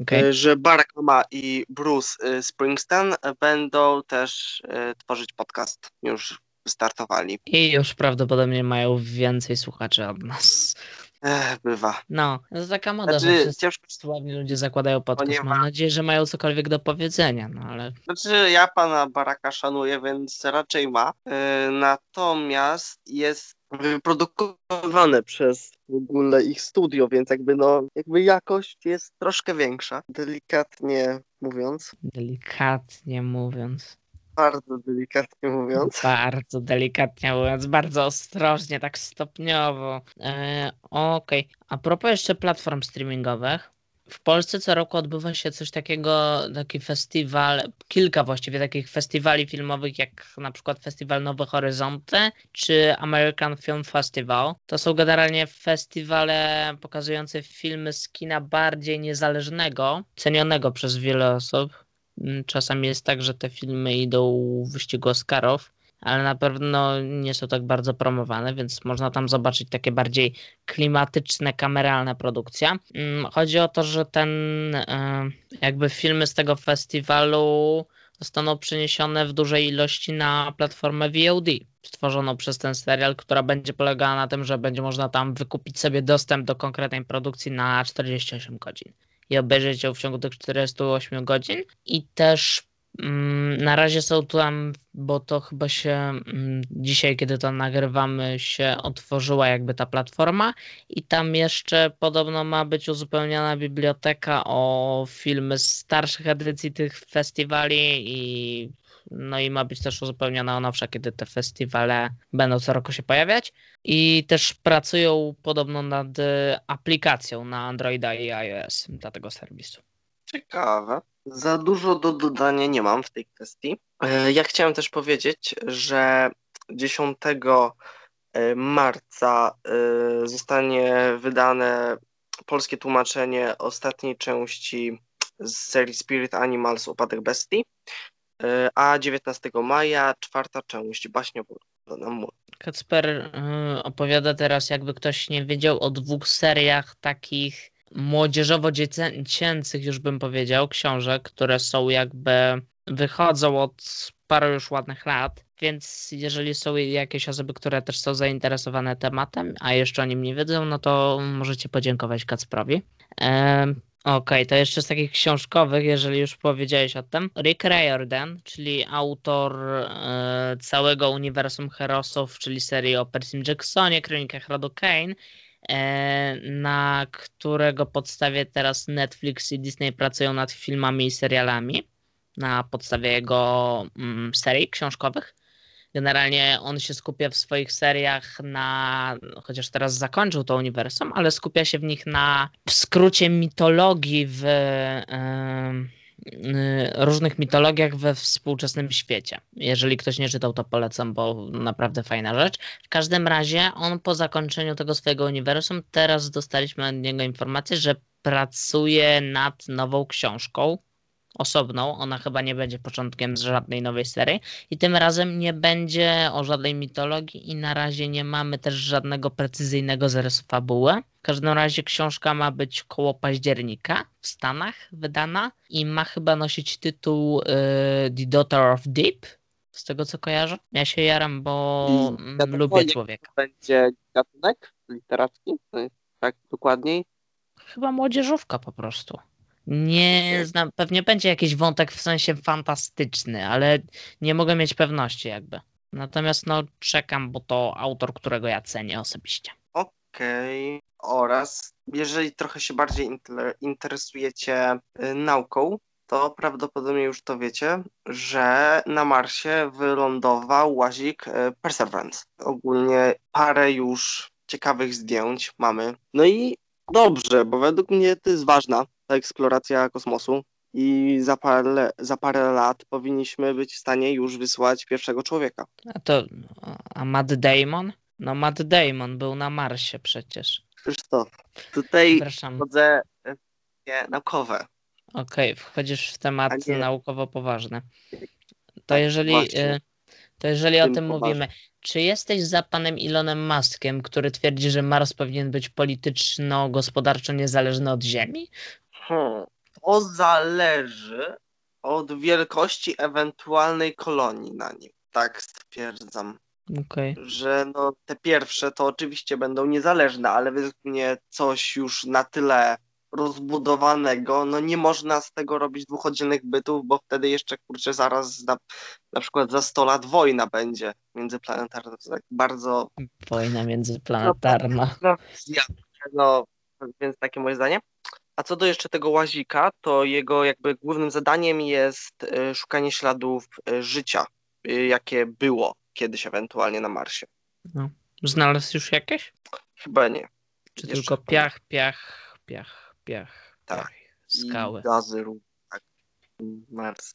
Speaker 1: Okej.
Speaker 2: y, że Barack Obama i Bruce y, Springsteen będą też y, tworzyć podcast. Już wystartowali.
Speaker 1: I już prawdopodobnie mają więcej słuchaczy od nas.
Speaker 2: Ech, bywa.
Speaker 1: No, to taka moda, że
Speaker 2: Znaczy,
Speaker 1: wszyscy
Speaker 2: ciężko,
Speaker 1: sławni ludzie zakładają podcast. Mam
Speaker 2: ma-
Speaker 1: nadzieję, że mają cokolwiek do powiedzenia, no ale
Speaker 2: znaczy ja pana Baracka szanuję, więc raczej ma. Y, Natomiast jest wyprodukowane przez w ogóle ich studio, więc jakby no, jakby jakość jest troszkę większa, delikatnie mówiąc,
Speaker 1: delikatnie mówiąc.
Speaker 2: Bardzo delikatnie mówiąc.
Speaker 1: Bardzo delikatnie mówiąc, bardzo ostrożnie, tak stopniowo. E, Okej. A propos jeszcze platform streamingowych, w Polsce co roku odbywa się coś takiego, taki festiwal, kilka właściwie takich festiwali filmowych, jak na przykład Festiwal Nowe Horyzonty czy American Film Festival. To są generalnie festiwale pokazujące filmy z kina bardziej niezależnego, cenionego przez wiele osób. Mm, czasami jest tak, że te filmy idą w wyścigu Oscarów ale na pewno nie są tak bardzo promowane, więc można tam zobaczyć takie bardziej klimatyczne, kameralne produkcje. Mm, chodzi o to, że ten e, jakby filmy z tego festiwalu zostaną przeniesione w dużej ilości na platformę VOD, stworzoną przez ten serial, która będzie polegała na tym, że będzie można tam wykupić sobie dostęp do konkretnej produkcji na 48 godzin i obejrzeć ją w ciągu tych 48 godzin. I też Mm, na razie są tam, bo to chyba się mm, dzisiaj, kiedy to nagrywamy, się otworzyła jakby ta platforma. I tam jeszcze podobno ma być uzupełniona biblioteka o filmy z starszych edycji tych festiwali i no i ma być też uzupełniona o nowsze, kiedy te festiwale będą co roku się pojawiać. I też pracują podobno nad aplikacją na Androida i iOS dla tego serwisu.
Speaker 2: Ciekawe. Za dużo do dodania nie mam w tej kwestii. E, ja chciałem też powiedzieć, że 10 e, marca e, zostanie wydane polskie tłumaczenie ostatniej części z serii Spirit Animals Upadek Bestii, a 19 maja czwarta część baśniowa.
Speaker 1: Kacper opowiada teraz, jakby ktoś nie wiedział, o dwóch seriach takich młodzieżowo-dziecięcych, już bym powiedział, książek, które są jakby wychodzą od paru już ładnych lat, więc jeżeli są jakieś osoby, które też są zainteresowane tematem, a jeszcze o nim nie wiedzą, no to możecie podziękować Kacprowi. Ehm, Okej, okay, to jeszcze z takich książkowych, jeżeli już powiedziałeś o tym. Rick Riordan, czyli autor e, całego uniwersum Herosów, czyli serii o Percy Jacksonie, Kronikach Rodu Kane, E, na którego podstawie teraz Netflix i Disney pracują nad filmami i serialami na podstawie jego mm, serii książkowych. Generalnie on się skupia w swoich seriach na, chociaż teraz zakończył to uniwersum, ale skupia się w nich na w skrócie mitologii w. Y, różnych mitologiach we współczesnym świecie. Jeżeli ktoś nie czytał, to polecam, bo naprawdę fajna rzecz. W każdym razie on po zakończeniu tego swojego uniwersum, teraz dostaliśmy od niego informację, że pracuje nad nową książką osobną. Ona chyba nie będzie początkiem z żadnej nowej serii i tym razem nie będzie o żadnej mitologii i na razie nie mamy też żadnego precyzyjnego zarysu fabuły. W każdym razie książka ma być koło października w Stanach wydana i ma chyba nosić tytuł y, The Daughter of Deep, z tego co kojarzę. Ja się jaram, bo mm, lubię człowieka.
Speaker 2: Będzie gatunek literacki? Tak dokładniej?
Speaker 1: Chyba młodzieżówka po prostu. Nie znam, pewnie będzie jakiś wątek w sensie fantastyczny, ale nie mogę mieć pewności jakby. Natomiast no czekam, bo to autor, którego ja cenię osobiście.
Speaker 2: Okej. Okay. Oraz jeżeli trochę się bardziej interesujecie y, nauką, to prawdopodobnie już to wiecie, że na Marsie wylądował łazik y, Perseverance. Ogólnie parę już ciekawych zdjęć mamy. No i dobrze, bo według mnie to jest ważna ta eksploracja kosmosu i za parę, za parę lat powinniśmy być w stanie już wysłać pierwszego człowieka.
Speaker 1: A to, a Matt Damon? No Matt Damon był na Marsie przecież.
Speaker 2: Krzysztof, tutaj wchodzę w naukowe.
Speaker 1: Okej, okay, wchodzisz w temat naukowo poważny. To tak, jeżeli, y, to jeżeli o tym poważny. mówimy, czy jesteś za panem Elonem Muskiem, który twierdzi, że Mars powinien być polityczno-gospodarczo niezależny od Ziemi?
Speaker 2: Hmm. To zależy od wielkości ewentualnej kolonii na nim. Tak stwierdzam.
Speaker 1: Okay.
Speaker 2: Że no, te pierwsze to oczywiście będą niezależne, ale według mnie coś już na tyle rozbudowanego, no nie można z tego robić dwóch oddzielnych bytów, bo wtedy jeszcze kurczę zaraz na, na przykład za 100 lat wojna będzie międzyplanetarna. To tak bardzo.
Speaker 1: Wojna międzyplanetarna.
Speaker 2: No, no, no, więc takie moje zdanie. A co do jeszcze tego łazika, to jego jakby głównym zadaniem jest y, szukanie śladów y, życia, y, jakie było kiedyś ewentualnie na Marsie.
Speaker 1: No. Znalazł już jakieś?
Speaker 2: Chyba nie.
Speaker 1: Czy jeszcze tylko piach, piach, piach, piach?
Speaker 2: tak.
Speaker 1: Oj, skały.
Speaker 2: I gazy, tak. Mars.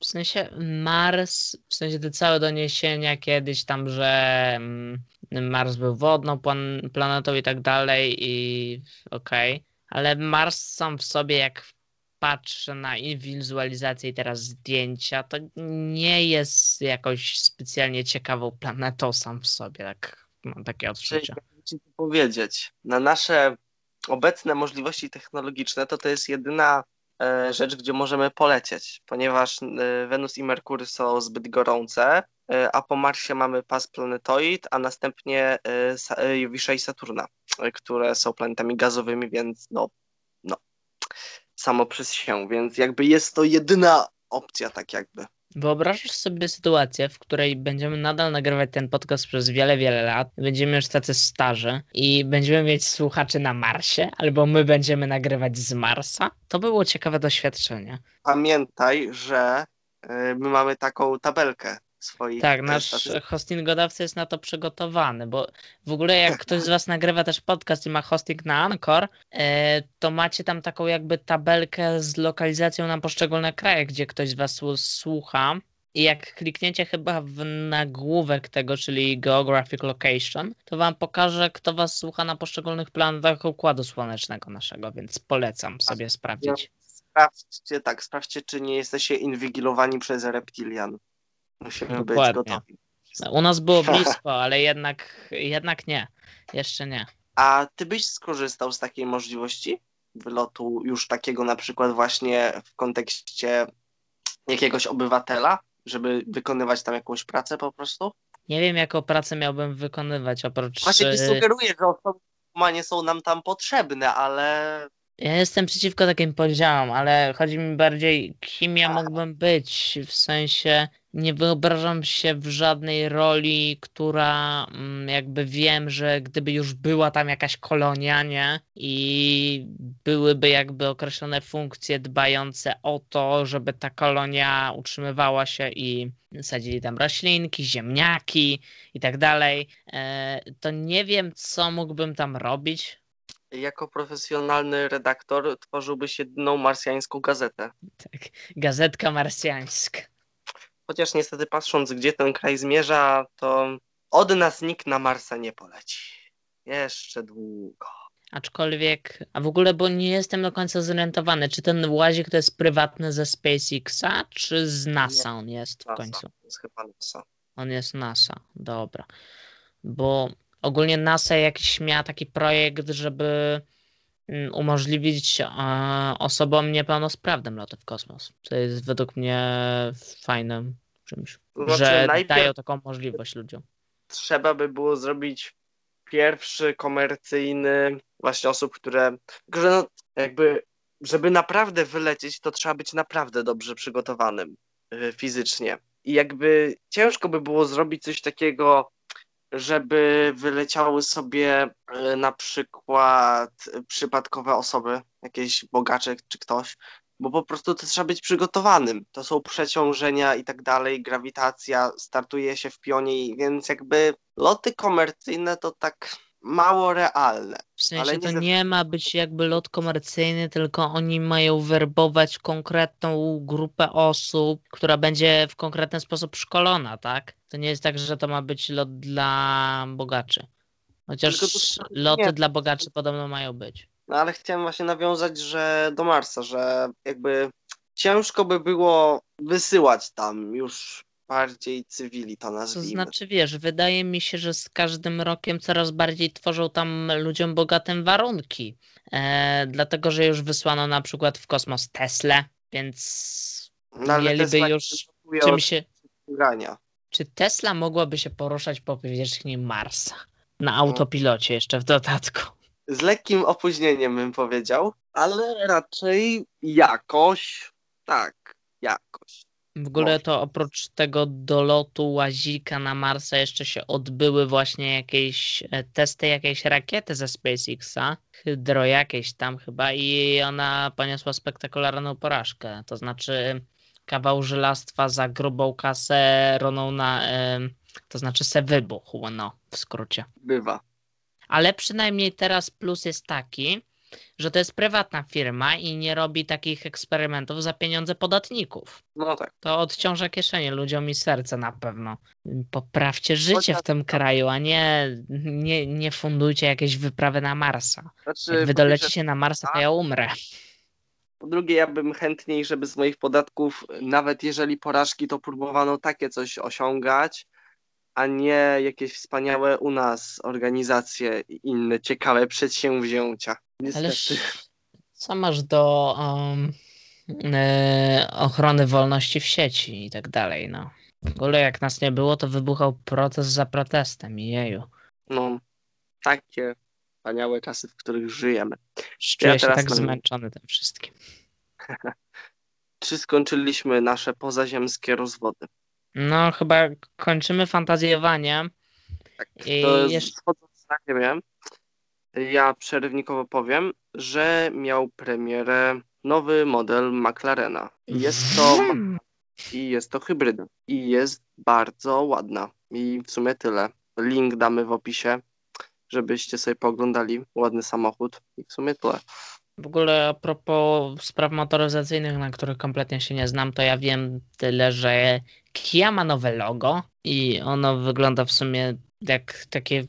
Speaker 1: W sensie Mars, w sensie te całe doniesienia kiedyś tam, że mm, Mars był wodną plan planetą i tak dalej i okej, ale Mars sam w sobie jak patrzę na wizualizację i teraz zdjęcia, to nie jest jakoś specjalnie ciekawą planetą sam w sobie, tak mam takie odczucia.
Speaker 2: to powiedzieć, na nasze obecne możliwości technologiczne to to jest jedyna rzecz, gdzie możemy polecieć, ponieważ e, Wenus i Merkury są zbyt gorące, e, a po Marsie mamy pas planetoid, a następnie e, e, Jowisza i Saturna, e, które są planetami gazowymi, więc no, no, samo przez się, więc jakby jest to jedyna opcja, tak jakby.
Speaker 1: Wyobrażasz sobie sytuację, w której będziemy nadal nagrywać ten podcast przez wiele, wiele lat, będziemy już tacy starzy i będziemy mieć słuchaczy na Marsie, albo my będziemy nagrywać z Marsa? To było ciekawe doświadczenie.
Speaker 2: Pamiętaj, że e, my mamy taką tabelkę swoich
Speaker 1: Tak,
Speaker 2: e,
Speaker 1: nasz
Speaker 2: statystyk.
Speaker 1: hostingodawca jest na to przygotowany, bo w ogóle jak ktoś z Was nagrywa też podcast i ma hosting na Anchor, e, to macie tam taką jakby tabelkę z lokalizacją na poszczególne kraje, gdzie ktoś z Was słu- słucha. I jak klikniecie chyba w nagłówek tego, czyli Geographic Location, to Wam pokaże, kto Was słucha na poszczególnych planetach Układu Słonecznego naszego, więc polecam sobie sprawdzić.
Speaker 2: Sprawdźcie, tak, sprawdźcie, czy nie jesteście inwigilowani przez reptilian. Musimy
Speaker 1: Dokładnie.
Speaker 2: być gotowi.
Speaker 1: U nas było blisko, ale jednak, jednak nie. Jeszcze nie.
Speaker 2: A ty byś skorzystał z takiej możliwości wylotu już takiego na przykład właśnie w kontekście jakiegoś obywatela, żeby wykonywać tam jakąś pracę po prostu?
Speaker 1: Nie wiem, jaką pracę miałbym wykonywać, oprócz.
Speaker 2: Właśnie nie
Speaker 1: e,
Speaker 2: sugeruję, że osoby nie są nam tam potrzebne, ale
Speaker 1: Ja jestem przeciwko takim podziałom, ale chodzi mi bardziej, kim ja mógłbym być. W sensie nie wyobrażam się w żadnej roli, która mm, jakby wiem, że gdyby już była tam jakaś kolonia, nie? I byłyby jakby określone funkcje dbające o to, żeby ta kolonia utrzymywała się i sadzili tam roślinki, ziemniaki i tak dalej, e, to nie wiem, co mógłbym tam robić.
Speaker 2: jako profesjonalny redaktor tworzyłbyś jedyną marsjańską gazetę.
Speaker 1: Tak, gazetka marsjańska.
Speaker 2: Chociaż niestety patrząc, gdzie ten kraj zmierza, to od nas nikt na Marsa nie poleci. Jeszcze długo.
Speaker 1: Aczkolwiek, a w ogóle, bo nie jestem do końca zorientowany, czy ten łazik to jest prywatny ze SpaceXa, czy z NASA on jest w
Speaker 2: NASA.
Speaker 1: końcu?
Speaker 2: To jest chyba NASA.
Speaker 1: On jest NASA, dobra. Bo ogólnie NASA jakiś miała taki projekt, żeby umożliwić e, osobom niepełnosprawnym loty w kosmos. To jest według mnie fajnym czymś,
Speaker 2: znaczy,
Speaker 1: że dają taką możliwość ludziom.
Speaker 2: Trzeba by było zrobić pierwszy komercyjny właśnie osób, które, że no, jakby, żeby naprawdę wylecieć, to trzeba być naprawdę dobrze przygotowanym y, fizycznie. I jakby ciężko by było zrobić coś takiego, żeby wyleciały sobie y, na przykład przypadkowe osoby, jakieś bogacze czy ktoś, bo po prostu to trzeba być przygotowanym. To są przeciążenia i tak dalej, grawitacja, startuje się w pionie, więc jakby loty komercyjne to tak mało realne.
Speaker 1: W sensie
Speaker 2: Ale
Speaker 1: to
Speaker 2: nie ze-
Speaker 1: nie ma być jakby lot komercyjny, tylko oni mają werbować konkretną grupę osób, która będzie w konkretny sposób szkolona, tak? To nie jest tak, że to ma być lot dla bogaczy. Chociaż
Speaker 2: to-
Speaker 1: loty
Speaker 2: nie.
Speaker 1: dla bogaczy podobno mają być.
Speaker 2: No ale chciałem właśnie nawiązać, że do Marsa, że jakby ciężko by było wysyłać tam już bardziej cywili, to
Speaker 1: To
Speaker 2: nazwijmy.
Speaker 1: znaczy, wiesz, wydaje mi się, że z każdym rokiem coraz bardziej tworzą tam ludziom bogatym warunki. E, dlatego, że już wysłano na przykład w kosmos Tesla, więc
Speaker 2: No,
Speaker 1: mieliby
Speaker 2: Tesla
Speaker 1: już czym się.
Speaker 2: grania.
Speaker 1: Czy Tesla mogłaby się poruszać po powierzchni Marsa? Na autopilocie jeszcze w dodatku.
Speaker 2: Z lekkim opóźnieniem bym powiedział, ale raczej jakoś, tak, jakoś.
Speaker 1: W ogóle
Speaker 2: Może.
Speaker 1: to oprócz tego dolotu łazika na Marsa jeszcze się odbyły właśnie jakieś e, testy jakiejś rakiety ze SpaceXa, Hydro jakieś tam chyba i ona poniosła spektakularną porażkę. To znaczy kawał żelastwa za grubą kasę ronął na, to znaczy se wybuchł, no w skrócie.
Speaker 2: Bywa.
Speaker 1: Ale przynajmniej teraz plus jest taki, że to jest prywatna firma i nie robi takich eksperymentów za pieniądze podatników.
Speaker 2: No tak.
Speaker 1: To odciąża kieszenie ludziom i serce na pewno. Poprawcie życie w tym kraju, a nie, nie, nie fundujcie jakieś wyprawy na Marsa.
Speaker 2: Znaczy,
Speaker 1: Jak wy dolecicie na Marsa, to ja umrę.
Speaker 2: Po drugie, ja bym chętniej, żeby z moich podatków, nawet jeżeli porażki, to próbowano takie coś osiągać, a nie jakieś wspaniałe u nas organizacje i inne ciekawe przedsięwzięcia. Niestety.
Speaker 1: Ależ co masz do um, ochrony wolności w sieci i tak dalej, no. W ogóle jak nas nie było, to wybuchał protest za protestem jeju.
Speaker 2: No, takie wspaniałe czasy, w których żyjemy.
Speaker 1: Czuję się
Speaker 2: teraz
Speaker 1: tak
Speaker 2: mam-
Speaker 1: zmęczony tym wszystkim.
Speaker 2: Czy skończyliśmy nasze pozaziemskie rozwody?
Speaker 1: No, chyba kończymy fantazjowanie.
Speaker 2: Tak,
Speaker 1: I
Speaker 2: to
Speaker 1: jeszcze-
Speaker 2: schodząc na ziemię, ja przerywnikowo powiem, że miał premierę nowy model McLarena. Jest to
Speaker 1: Mm.
Speaker 2: i jest to hybryda. I jest bardzo ładna. I w sumie tyle. Link damy w opisie, żebyście sobie pooglądali. Ładny samochód. I w sumie tyle.
Speaker 1: W ogóle a propos spraw motoryzacyjnych, na których kompletnie się nie znam, to ja wiem tyle, że Kia ma nowe logo i ono wygląda w sumie jak takie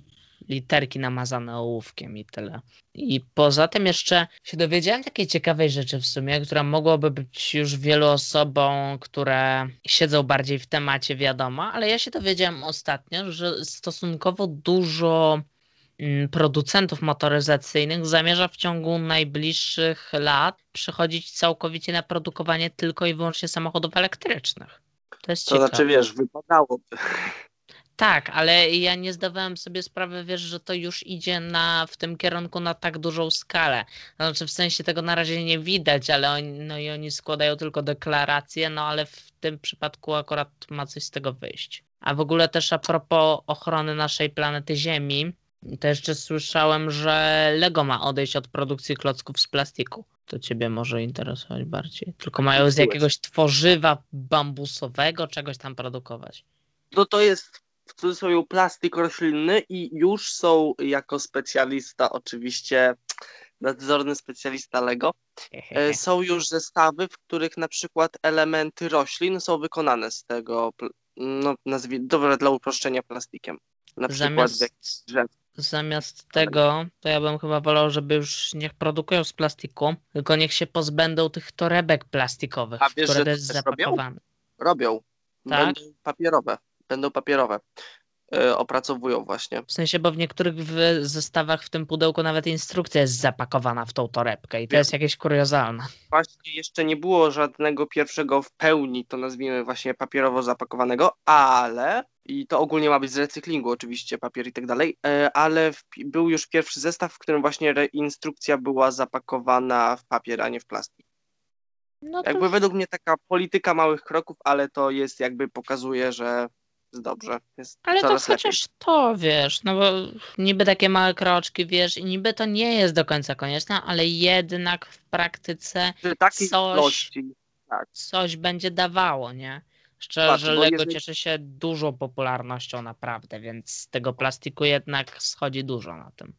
Speaker 1: literki namazane ołówkiem i tyle. I poza tym jeszcze się dowiedziałem takiej ciekawej rzeczy w sumie, która mogłaby być już wielu osobom, które siedzą bardziej w temacie wiadoma, ale ja się dowiedziałem ostatnio, że stosunkowo dużo mm, producentów motoryzacyjnych zamierza w ciągu najbliższych lat przechodzić całkowicie na produkowanie tylko i wyłącznie samochodów elektrycznych. To
Speaker 2: To znaczy, wiesz, wypadałoby.
Speaker 1: Tak, ale ja nie zdawałem sobie sprawy, wiesz, że to już idzie na, w tym kierunku na tak dużą skalę. Znaczy w sensie tego na razie nie widać, ale oni, no i oni składają tylko deklaracje, no ale w tym przypadku akurat ma coś z tego wyjść. A w ogóle też a propos ochrony naszej planety Ziemi, to jeszcze słyszałem, że Lego ma odejść od produkcji klocków z plastiku. To ciebie może interesować bardziej. Tylko mają z jakiegoś tworzywa bambusowego czegoś tam produkować.
Speaker 2: No to jest w cudzysłowie plastik roślinny i już są jako specjalista, oczywiście nadzorny specjalista Lego, e, są już zestawy, w których na przykład elementy roślin są wykonane z tego, no nazwijmy, dobra, dla uproszczenia plastikiem. Na przykład
Speaker 1: Zamiast,
Speaker 2: drzew.
Speaker 1: zamiast tego, to ja bym chyba wolał, żeby już niech produkują z plastiku, tylko niech się pozbędą tych torebek plastikowych,
Speaker 2: A wiesz,
Speaker 1: które jest
Speaker 2: też robią?
Speaker 1: zapakowane.
Speaker 2: robią.
Speaker 1: Tak?
Speaker 2: Będą papierowe. Będą papierowe. E, opracowują właśnie.
Speaker 1: W sensie, bo w niektórych w zestawach w tym pudełku nawet instrukcja jest zapakowana w tą torebkę i to jest jakieś kuriozalne.
Speaker 2: Właśnie jeszcze nie było żadnego pierwszego w pełni, to nazwijmy właśnie papierowo zapakowanego, ale i to ogólnie ma być z recyklingu oczywiście, papier i tak dalej, e, ale w, był już pierwszy zestaw, w którym właśnie instrukcja była zapakowana w papier, a nie w plastik.
Speaker 1: No to
Speaker 2: Jakby według mnie taka polityka małych kroków, ale to jest jakby pokazuje, że dobrze, jest
Speaker 1: Ale to
Speaker 2: coraz lepiej.
Speaker 1: chociaż to, wiesz, no bo niby takie małe kroczki, wiesz, i niby to nie jest do końca konieczne, ale jednak w praktyce coś-
Speaker 2: ilości,
Speaker 1: coś będzie dawało, nie? Szczerze,
Speaker 2: Patrz,
Speaker 1: Lego
Speaker 2: jeżeli-
Speaker 1: cieszy się dużą popularnością naprawdę, więc z tego plastiku jednak schodzi dużo na tym.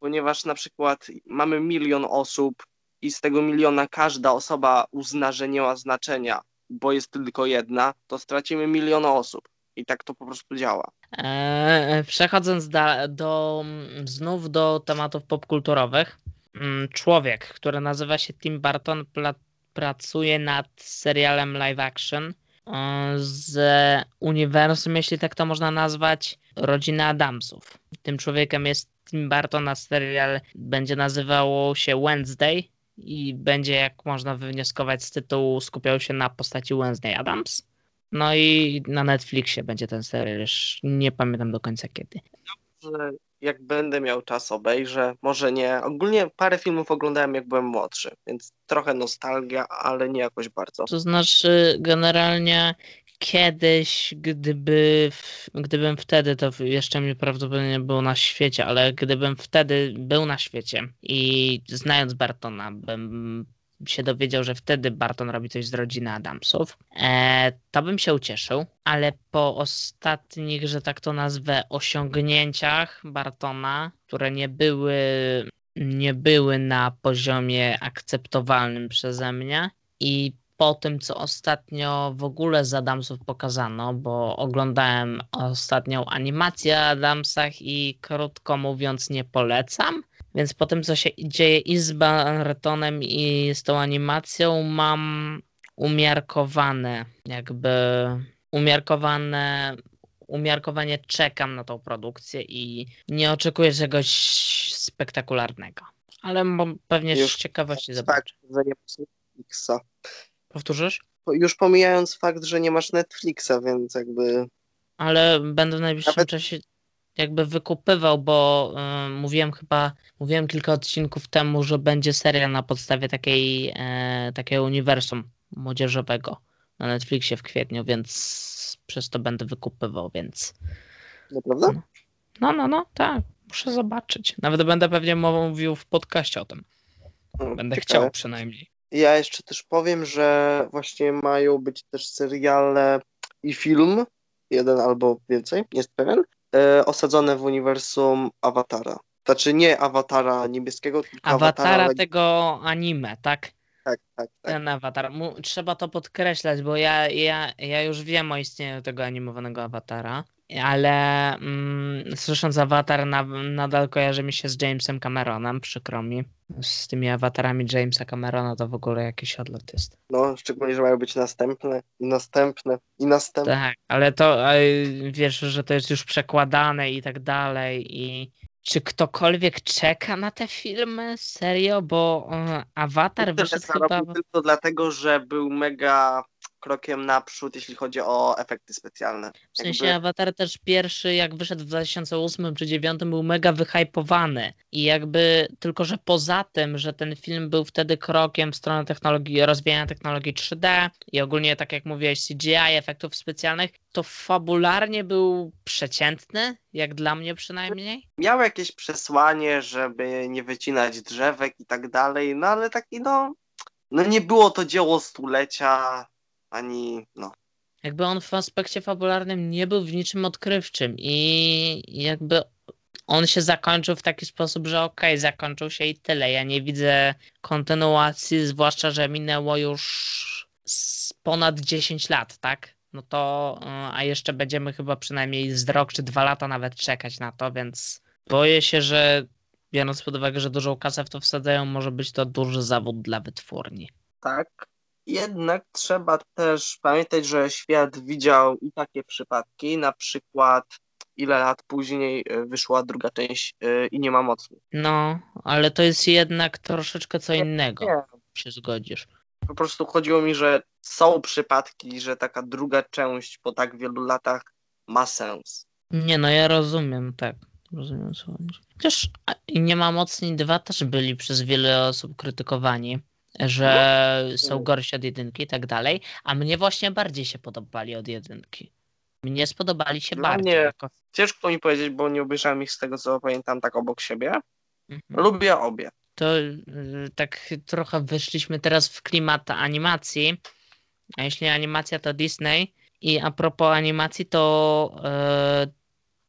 Speaker 2: ponieważ na przykład mamy milion osób i z tego miliona każda osoba uzna, że nie ma znaczenia, bo jest tylko jedna, to stracimy milion osób. I tak to po prostu działa.
Speaker 1: Eee, przechodząc do, mm, znów do tematów popkulturowych, mm, człowiek, który nazywa się Tim Burton, pracuje nad serialem live action z uniwersum, jeśli tak to można nazwać, rodziny Adamsów. Tym człowiekiem jest Tim Burton, a serial będzie nazywało się Wednesday i będzie, jak można wywnioskować z tytułu, skupiał się na postaci Wednesday Adams. No i na Netflixie będzie ten serial, już nie pamiętam do końca kiedy.
Speaker 2: Że jak będę miał czas, obejrzę. Może nie. Ogólnie parę filmów oglądałem, jak byłem młodszy, więc trochę nostalgia, ale nie jakoś bardzo.
Speaker 1: To znaczy, generalnie kiedyś, gdyby, gdybym wtedy, to jeszcze mi prawdopodobnie było na świecie, ale gdybym wtedy był na świecie i znając Bartona, bym się dowiedział, że wtedy Barton robi coś z rodziny Adamsów, e, to bym się ucieszył, ale po ostatnich, że tak to nazwę, osiągnięciach Bartona, które nie były nie były na poziomie akceptowalnym przeze mnie i po tym, co ostatnio w ogóle z Adamsów pokazano, bo oglądałem ostatnią animację o Adamsach i krótko mówiąc nie polecam. Więc po tym, co się dzieje i z Bartonem, i z tą animacją, mam umiarkowane, jakby umiarkowane, umiarkowanie czekam na tą produkcję i nie oczekuję czegoś spektakularnego. Ale pewnie Już z ciekawości zobaczę.
Speaker 2: że nie Netflixa.
Speaker 1: Powtórzysz?
Speaker 2: Już pomijając fakt, że nie masz Netflixa, więc jakby.
Speaker 1: Ale będę w najbliższym Nawet... czasie jakby wykupywał, bo y, mówiłem chyba, mówiłem kilka odcinków temu, że będzie serial na podstawie takiej, e, takiego uniwersum młodzieżowego na Netflixie w kwietniu, więc przez to będę wykupywał, więc.
Speaker 2: Naprawdę?
Speaker 1: No, no, no, no tak. Muszę zobaczyć. Nawet będę pewnie mówił w podcaście o tym. Będę Ciekawe. chciał przynajmniej.
Speaker 2: Ja jeszcze też powiem, że właśnie mają być też seriale i film, jeden albo więcej, nie jest pewien, osadzone w uniwersum Awatara. Znaczy nie Awatara niebieskiego, tylko
Speaker 1: Awatara, Awatara tego anime, tak?
Speaker 2: Tak, tak, tak.
Speaker 1: Ten awatar. Trzeba to podkreślać, bo ja, ja, ja już wiem o istnieniu tego animowanego awatara ale mm, słysząc awatar na, nadal kojarzy mi się z Jamesem Cameronem, przykro mi. Z tymi awatarami Jamesa Camerona to w ogóle jakiś odlot jest.
Speaker 2: No, szczególnie, że mają być następne i następne i następne.
Speaker 1: Tak, ale to wiesz, że to jest już przekładane i tak dalej i czy ktokolwiek czeka na te filmy? Serio? Bo um, Avatar wyszedł chyba...
Speaker 2: Tylko dlatego, że był mega krokiem naprzód, jeśli chodzi o efekty specjalne.
Speaker 1: W sensie Jakby... Avatar też pierwszy, jak wyszedł w 2008 czy 2009, był mega wyhypowany. I jakby tylko, że poza tym, że ten film był wtedy krokiem w stronę technologii, rozwijania technologii 3D i ogólnie, tak jak mówiłeś, CGI, efektów specjalnych, to fabularnie był przeciętny, jak dla mnie przynajmniej.
Speaker 2: Miał jakieś przesłanie, żeby nie wycinać drzewek i tak dalej, no ale taki no, no nie było to dzieło stulecia, ani no.
Speaker 1: Jakby on w aspekcie fabularnym nie był w niczym odkrywczym i jakby on się zakończył w taki sposób, że okej, okay, zakończył się i tyle. Ja nie widzę kontynuacji, zwłaszcza, że minęło już ponad 10 lat, tak? No to, a jeszcze będziemy chyba przynajmniej z rok czy dwa lata nawet czekać na to, więc boję się, że biorąc pod uwagę, że dużą kasę w to wsadzają, może być to duży zawód dla wytwórni.
Speaker 2: Tak, jednak trzeba też pamiętać, że świat widział i takie przypadki, na przykład ile lat później e, wyszła druga część e, i nie ma mocy.
Speaker 1: No, ale to jest jednak troszeczkę co innego. Nie. Się zgodzisz.
Speaker 2: Po prostu chodziło mi, że są przypadki, że taka druga część po tak wielu latach ma sens.
Speaker 1: Nie, no ja rozumiem, tak. Rozumiem co chodzi. Chociaż nie ma mocni dwa też byli przez wiele osób krytykowani że no. są gorsi od jedynki i tak dalej, a mnie właśnie bardziej się podobali od jedynki. Mnie spodobali się no bardziej. Nie, jako...
Speaker 2: ciężko mi powiedzieć, bo nie obejrzałem ich z tego, co pamiętam, tak obok siebie. Mhm. Lubię obie.
Speaker 1: To y, tak trochę wyszliśmy teraz w klimat animacji, a jeśli animacja to Disney i a propos animacji, to y,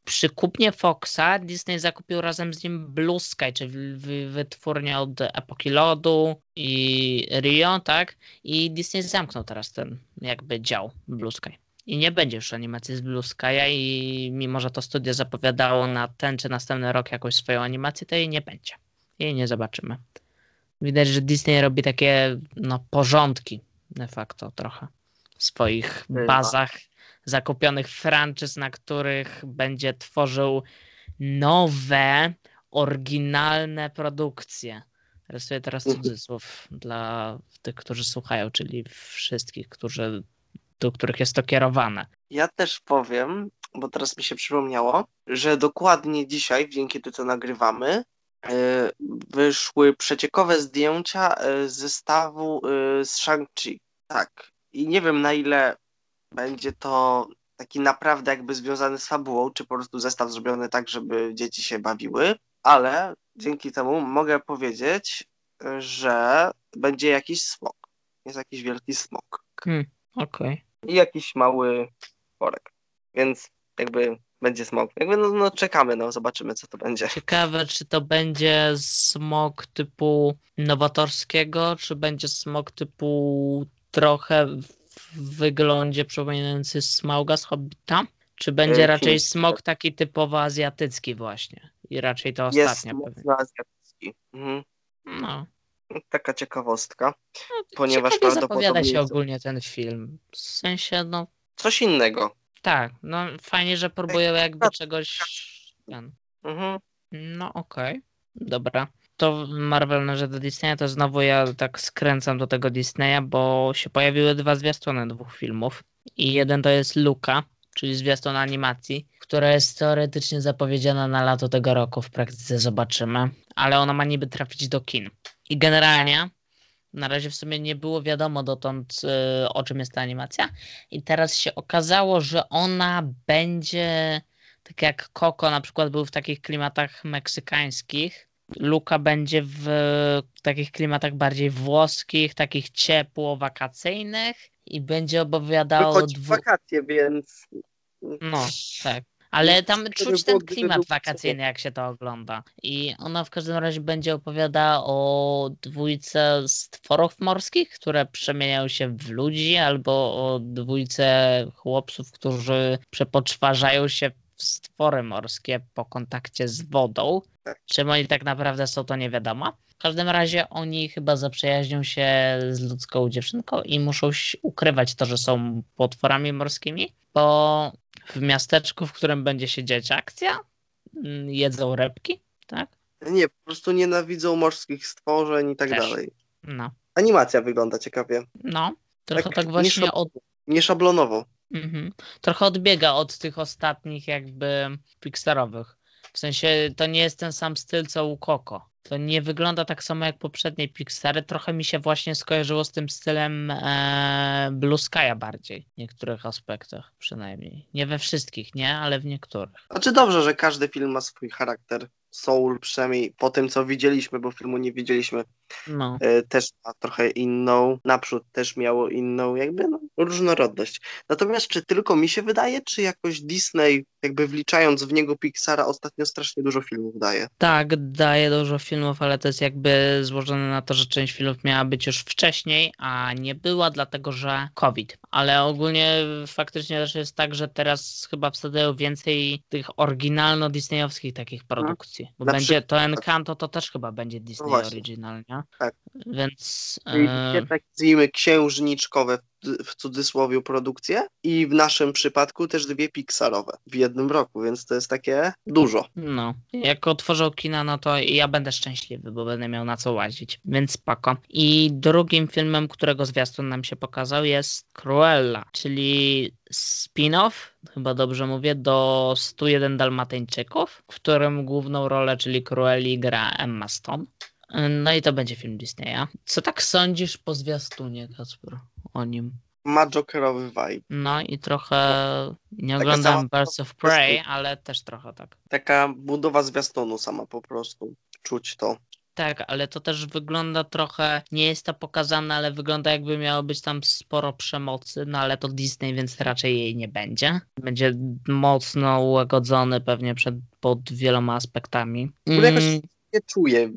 Speaker 1: przy kupnie Foxa Disney zakupił razem z nim Blue Sky, czyli wytwórnię od Epoki Lodu i Rio, tak? I Disney zamknął teraz ten jakby dział Blue Sky. I nie będzie już animacji z Blue Sky'a i mimo, że to studio zapowiadało na ten czy następny rok jakąś swoją animację, to jej nie będzie. Jej nie zobaczymy. Widać, że Disney robi takie no, porządki de facto trochę w swoich bazach zakupionych franczyz, na których będzie tworzył nowe, oryginalne produkcje. Rysuję teraz mhm. cudzysłów dla tych, którzy słuchają, czyli wszystkich, którzy, do których jest to kierowane.
Speaker 2: Ja też powiem, bo teraz mi się przypomniało, że dokładnie dzisiaj, dzięki temu co nagrywamy, e, wyszły przeciekowe zdjęcia e, zestawu e, z Shang-Chi. Tak. I nie wiem na ile będzie to taki naprawdę jakby związany z fabułą, czy po prostu zestaw zrobiony tak, żeby dzieci się bawiły, ale dzięki temu mogę powiedzieć, że będzie jakiś smok. Jest jakiś wielki smok.
Speaker 1: Hmm, Okej.
Speaker 2: Okay. I jakiś mały worek. Więc jakby będzie smog. Jakby no, no czekamy, no zobaczymy co to będzie.
Speaker 1: Ciekawe, czy to będzie smog typu nowatorskiego, czy będzie smog typu trochę w wyglądzie przypominający smauga z Hobbita? Czy będzie
Speaker 2: E,
Speaker 1: raczej smog taki typowo azjatycki właśnie? I raczej to
Speaker 2: Jest
Speaker 1: ostatnia pewnie.
Speaker 2: mocno azjatycki. Mhm.
Speaker 1: No.
Speaker 2: Taka ciekawostka.
Speaker 1: no
Speaker 2: Ponieważ prawdopodobnie
Speaker 1: się
Speaker 2: jest-
Speaker 1: ogólnie ten film. W sensie, no
Speaker 2: Coś innego.
Speaker 1: tak, no fajnie, że próbują jakby czegoś... Ten.
Speaker 2: Mhm.
Speaker 1: No okej, dobra. To Marvel należy do Disneya, to znowu ja tak skręcam do tego Disneya, bo się pojawiły dwa zwiastuny dwóch filmów. I jeden to jest Luka, czyli zwiastun animacji, która jest teoretycznie zapowiedziana na lato tego roku, w praktyce zobaczymy. Ale ona ma niby trafić do kin. I generalnie na razie w sumie nie było wiadomo dotąd y, o czym jest ta animacja. I teraz się okazało, że ona będzie tak jak Coco na przykład był w takich klimatach meksykańskich. Luka będzie w takich klimatach bardziej włoskich, takich ciepło-wakacyjnych i będzie opowiadało
Speaker 2: Wychodzi
Speaker 1: dwu...
Speaker 2: wakacje, więc
Speaker 1: No, tak. Ale tam czuć ten klimat wakacyjny, jak się to ogląda. I ona w każdym razie będzie opowiadała o dwójce stworów morskich, które przemieniają się w ludzi, albo o dwójce chłopców, którzy przepoczwarzają się w stwory morskie po kontakcie z wodą. Czym oni tak naprawdę są, to nie wiadomo. W każdym razie oni chyba zaprzyjaźnią się z ludzką dziewczynką i muszą ukrywać to, że są potworami morskimi, bo w miasteczku, w którym będzie się dziać akcja, mm, jedzą rybki, tak?
Speaker 2: nie, po prostu nienawidzą morskich stworzeń i tak
Speaker 1: Też.
Speaker 2: dalej.
Speaker 1: No,
Speaker 2: Animacja wygląda ciekawie.
Speaker 1: no. Trochę
Speaker 2: Tak
Speaker 1: tak, właśnie od,
Speaker 2: Nieszablonowo.
Speaker 1: mhm. trochę odbiega od tych ostatnich jakby Pixarowych. W sensie to nie jest ten sam styl co u Coco. To nie wygląda tak samo jak poprzednie Pixary. Trochę mi się właśnie skojarzyło z tym stylem e, Blue Sky'a bardziej. W niektórych aspektach przynajmniej. Nie we wszystkich, nie? Ale w niektórych.
Speaker 2: Znaczy dobrze, że każdy film ma swój charakter. Soul przynajmniej po tym, co widzieliśmy, bo filmu nie widzieliśmy,
Speaker 1: No.
Speaker 2: e, też ma trochę inną. Naprzód też miało inną, jakby no, różnorodność. Natomiast czy tylko mi się wydaje, czy jakoś Disney, jakby wliczając w niego Pixara, ostatnio strasznie dużo filmów daje?
Speaker 1: Tak, daje dużo filmów, ale to jest jakby złożone na to, że część filmów miała być już wcześniej, a nie była, dlatego że COVID. Ale ogólnie faktycznie też jest tak, że teraz chyba wsadzają więcej tych oryginalno-disneyowskich takich produkcji. Bo
Speaker 2: Na
Speaker 1: będzie to
Speaker 2: przykład-
Speaker 1: Encanto, to też chyba będzie Disney
Speaker 2: właśnie.
Speaker 1: Original, nie?
Speaker 2: Tak.
Speaker 1: Więc
Speaker 2: Czyli
Speaker 1: e,
Speaker 2: dwie tak księżniczkowe w- cudzysłowie produkcje i w naszym przypadku też dwie Pixarowe w jednym roku, więc to jest takie dużo.
Speaker 1: No, jak otworzą kina, no to ja będę szczęśliwy, bo będę miał na co łazić, więc spoko. I drugim filmem, którego zwiastun nam się pokazał jest Cruella, czyli spin-off, chyba dobrze mówię, do 101 Dalmatyńczyków, w którym główną rolę, czyli Cruelli gra Emma Stone. No i to będzie film Disneya. Co tak sądzisz po zwiastunie, Kasper, o nim?
Speaker 2: Ma Jokerowy vibe.
Speaker 1: No i trochę nie
Speaker 2: Taka
Speaker 1: oglądałem
Speaker 2: sama-
Speaker 1: Birds of Prey, ale też trochę tak.
Speaker 2: Taka budowa zwiastunu sama po prostu. Czuć to.
Speaker 1: Tak, ale to też wygląda trochę, nie jest to pokazane, ale wygląda jakby miało być tam sporo przemocy, no ale to Disney, więc raczej jej nie będzie. Będzie mocno ułagodzony pewnie przed, pod wieloma aspektami.
Speaker 2: Jakoś
Speaker 1: Mm,
Speaker 2: nie czuję,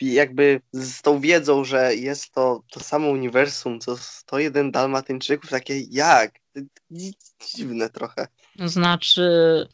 Speaker 2: jakby z tą wiedzą, że jest to to samo uniwersum, co 101 Dalmatyńczyków, takie jak? Dziwne trochę.
Speaker 1: Znaczy,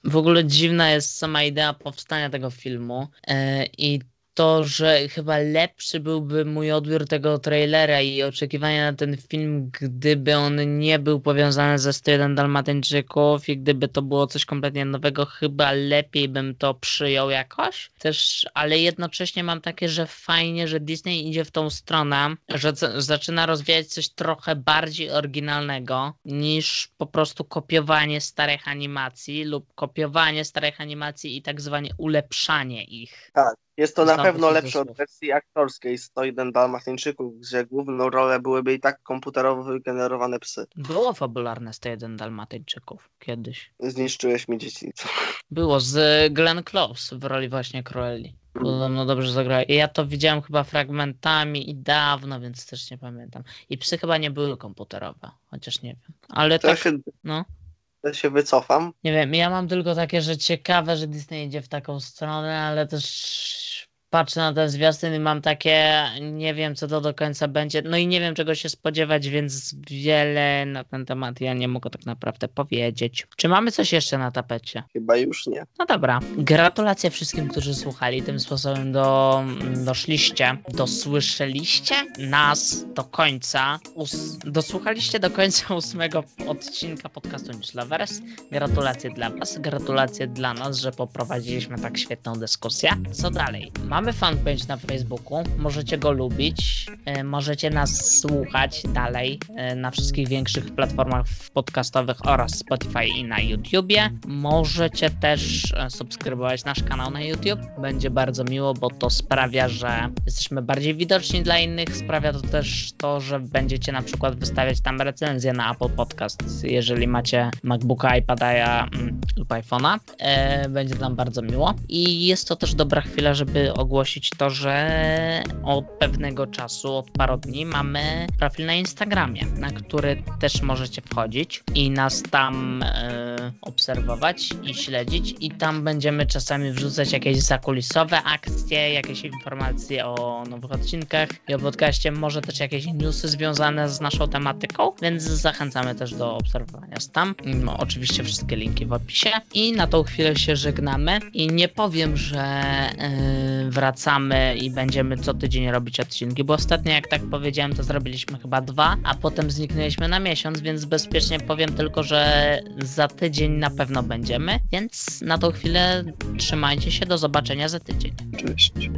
Speaker 1: w ogóle dziwna jest sama idea powstania tego filmu e, i to, że chyba lepszy byłby mój odbiór tego trailera i oczekiwania na ten film, gdyby on nie był powiązany ze 101 Dalmatyńczyków i gdyby to było coś kompletnie nowego, chyba lepiej bym to przyjął jakoś. Też, ale jednocześnie mam takie, że fajnie, że Disney idzie w tą stronę, że zaczyna rozwijać coś trochę bardziej oryginalnego niż po prostu kopiowanie starych animacji lub kopiowanie starych animacji i tak zwane ulepszanie ich.
Speaker 2: Jest to na
Speaker 1: Znowu
Speaker 2: pewno lepsze od wersji aktorskiej 101 Dalmatyńczyków, gdzie główną rolę byłyby i tak komputerowo wygenerowane psy.
Speaker 1: Było fabularne 101 Dalmatyńczyków kiedyś.
Speaker 2: Zniszczyłeś mi dzieciństwo.
Speaker 1: Było z Glenn Close w roli właśnie Cruelli. Podobno dobrze zagrała. I ja to widziałem chyba fragmentami i dawno, więc też nie pamiętam. I psy chyba nie były komputerowe, chociaż nie wiem. Ale
Speaker 2: To
Speaker 1: tak,
Speaker 2: się
Speaker 1: no.
Speaker 2: Ja się wycofam.
Speaker 1: Nie wiem, ja mam tylko takie, że ciekawe, że Disney idzie w taką stronę, ale też patrzę na ten zwiastun i mam takie, nie wiem co to do końca będzie, no i nie wiem czego się spodziewać, więc wiele na ten temat ja nie mogę tak naprawdę powiedzieć. Czy mamy coś jeszcze na tapecie?
Speaker 2: Chyba już nie.
Speaker 1: No dobra, gratulacje wszystkim, którzy słuchali. Tym sposobem do, doszliście, dosłyszeliście nas do końca, us, dosłuchaliście do końca ósmego odcinka podcastu Newslovers. Gratulacje dla Was, gratulacje dla nas, że poprowadziliśmy tak świetną dyskusję. Co dalej? Mamy fanpage na Facebooku, możecie go lubić, e, możecie nas słuchać dalej e, na wszystkich większych platformach podcastowych oraz Spotify i na YouTubie. Możecie też e, subskrybować nasz kanał na YouTube. Będzie bardzo miło, bo to sprawia, że jesteśmy bardziej widoczni dla innych. Sprawia to też to, że będziecie na przykład wystawiać tam recenzję na Apple Podcast, jeżeli macie MacBooka, iPada mm, lub iPhone'a. Będzie nam bardzo miło. I jest to też dobra chwila, żeby ogłosić to, że od pewnego czasu, od paru dni mamy profil na Instagramie, na który też możecie wchodzić i nas tam e, obserwować i śledzić i tam będziemy czasami wrzucać jakieś zakulisowe akcje, jakieś informacje o nowych odcinkach i o podcaście, może też jakieś newsy związane z naszą tematyką, więc zachęcamy też do obserwowania nas tam. No, oczywiście wszystkie linki w opisie i na tą chwilę się żegnamy i nie powiem, że e, wracamy i będziemy co tydzień robić odcinki, bo ostatnio jak tak powiedziałem, to zrobiliśmy chyba dwa, a potem zniknęliśmy na miesiąc, więc bezpiecznie powiem tylko, że za tydzień na pewno będziemy, więc na tą chwilę trzymajcie się, do zobaczenia za tydzień.
Speaker 2: Oczywiście.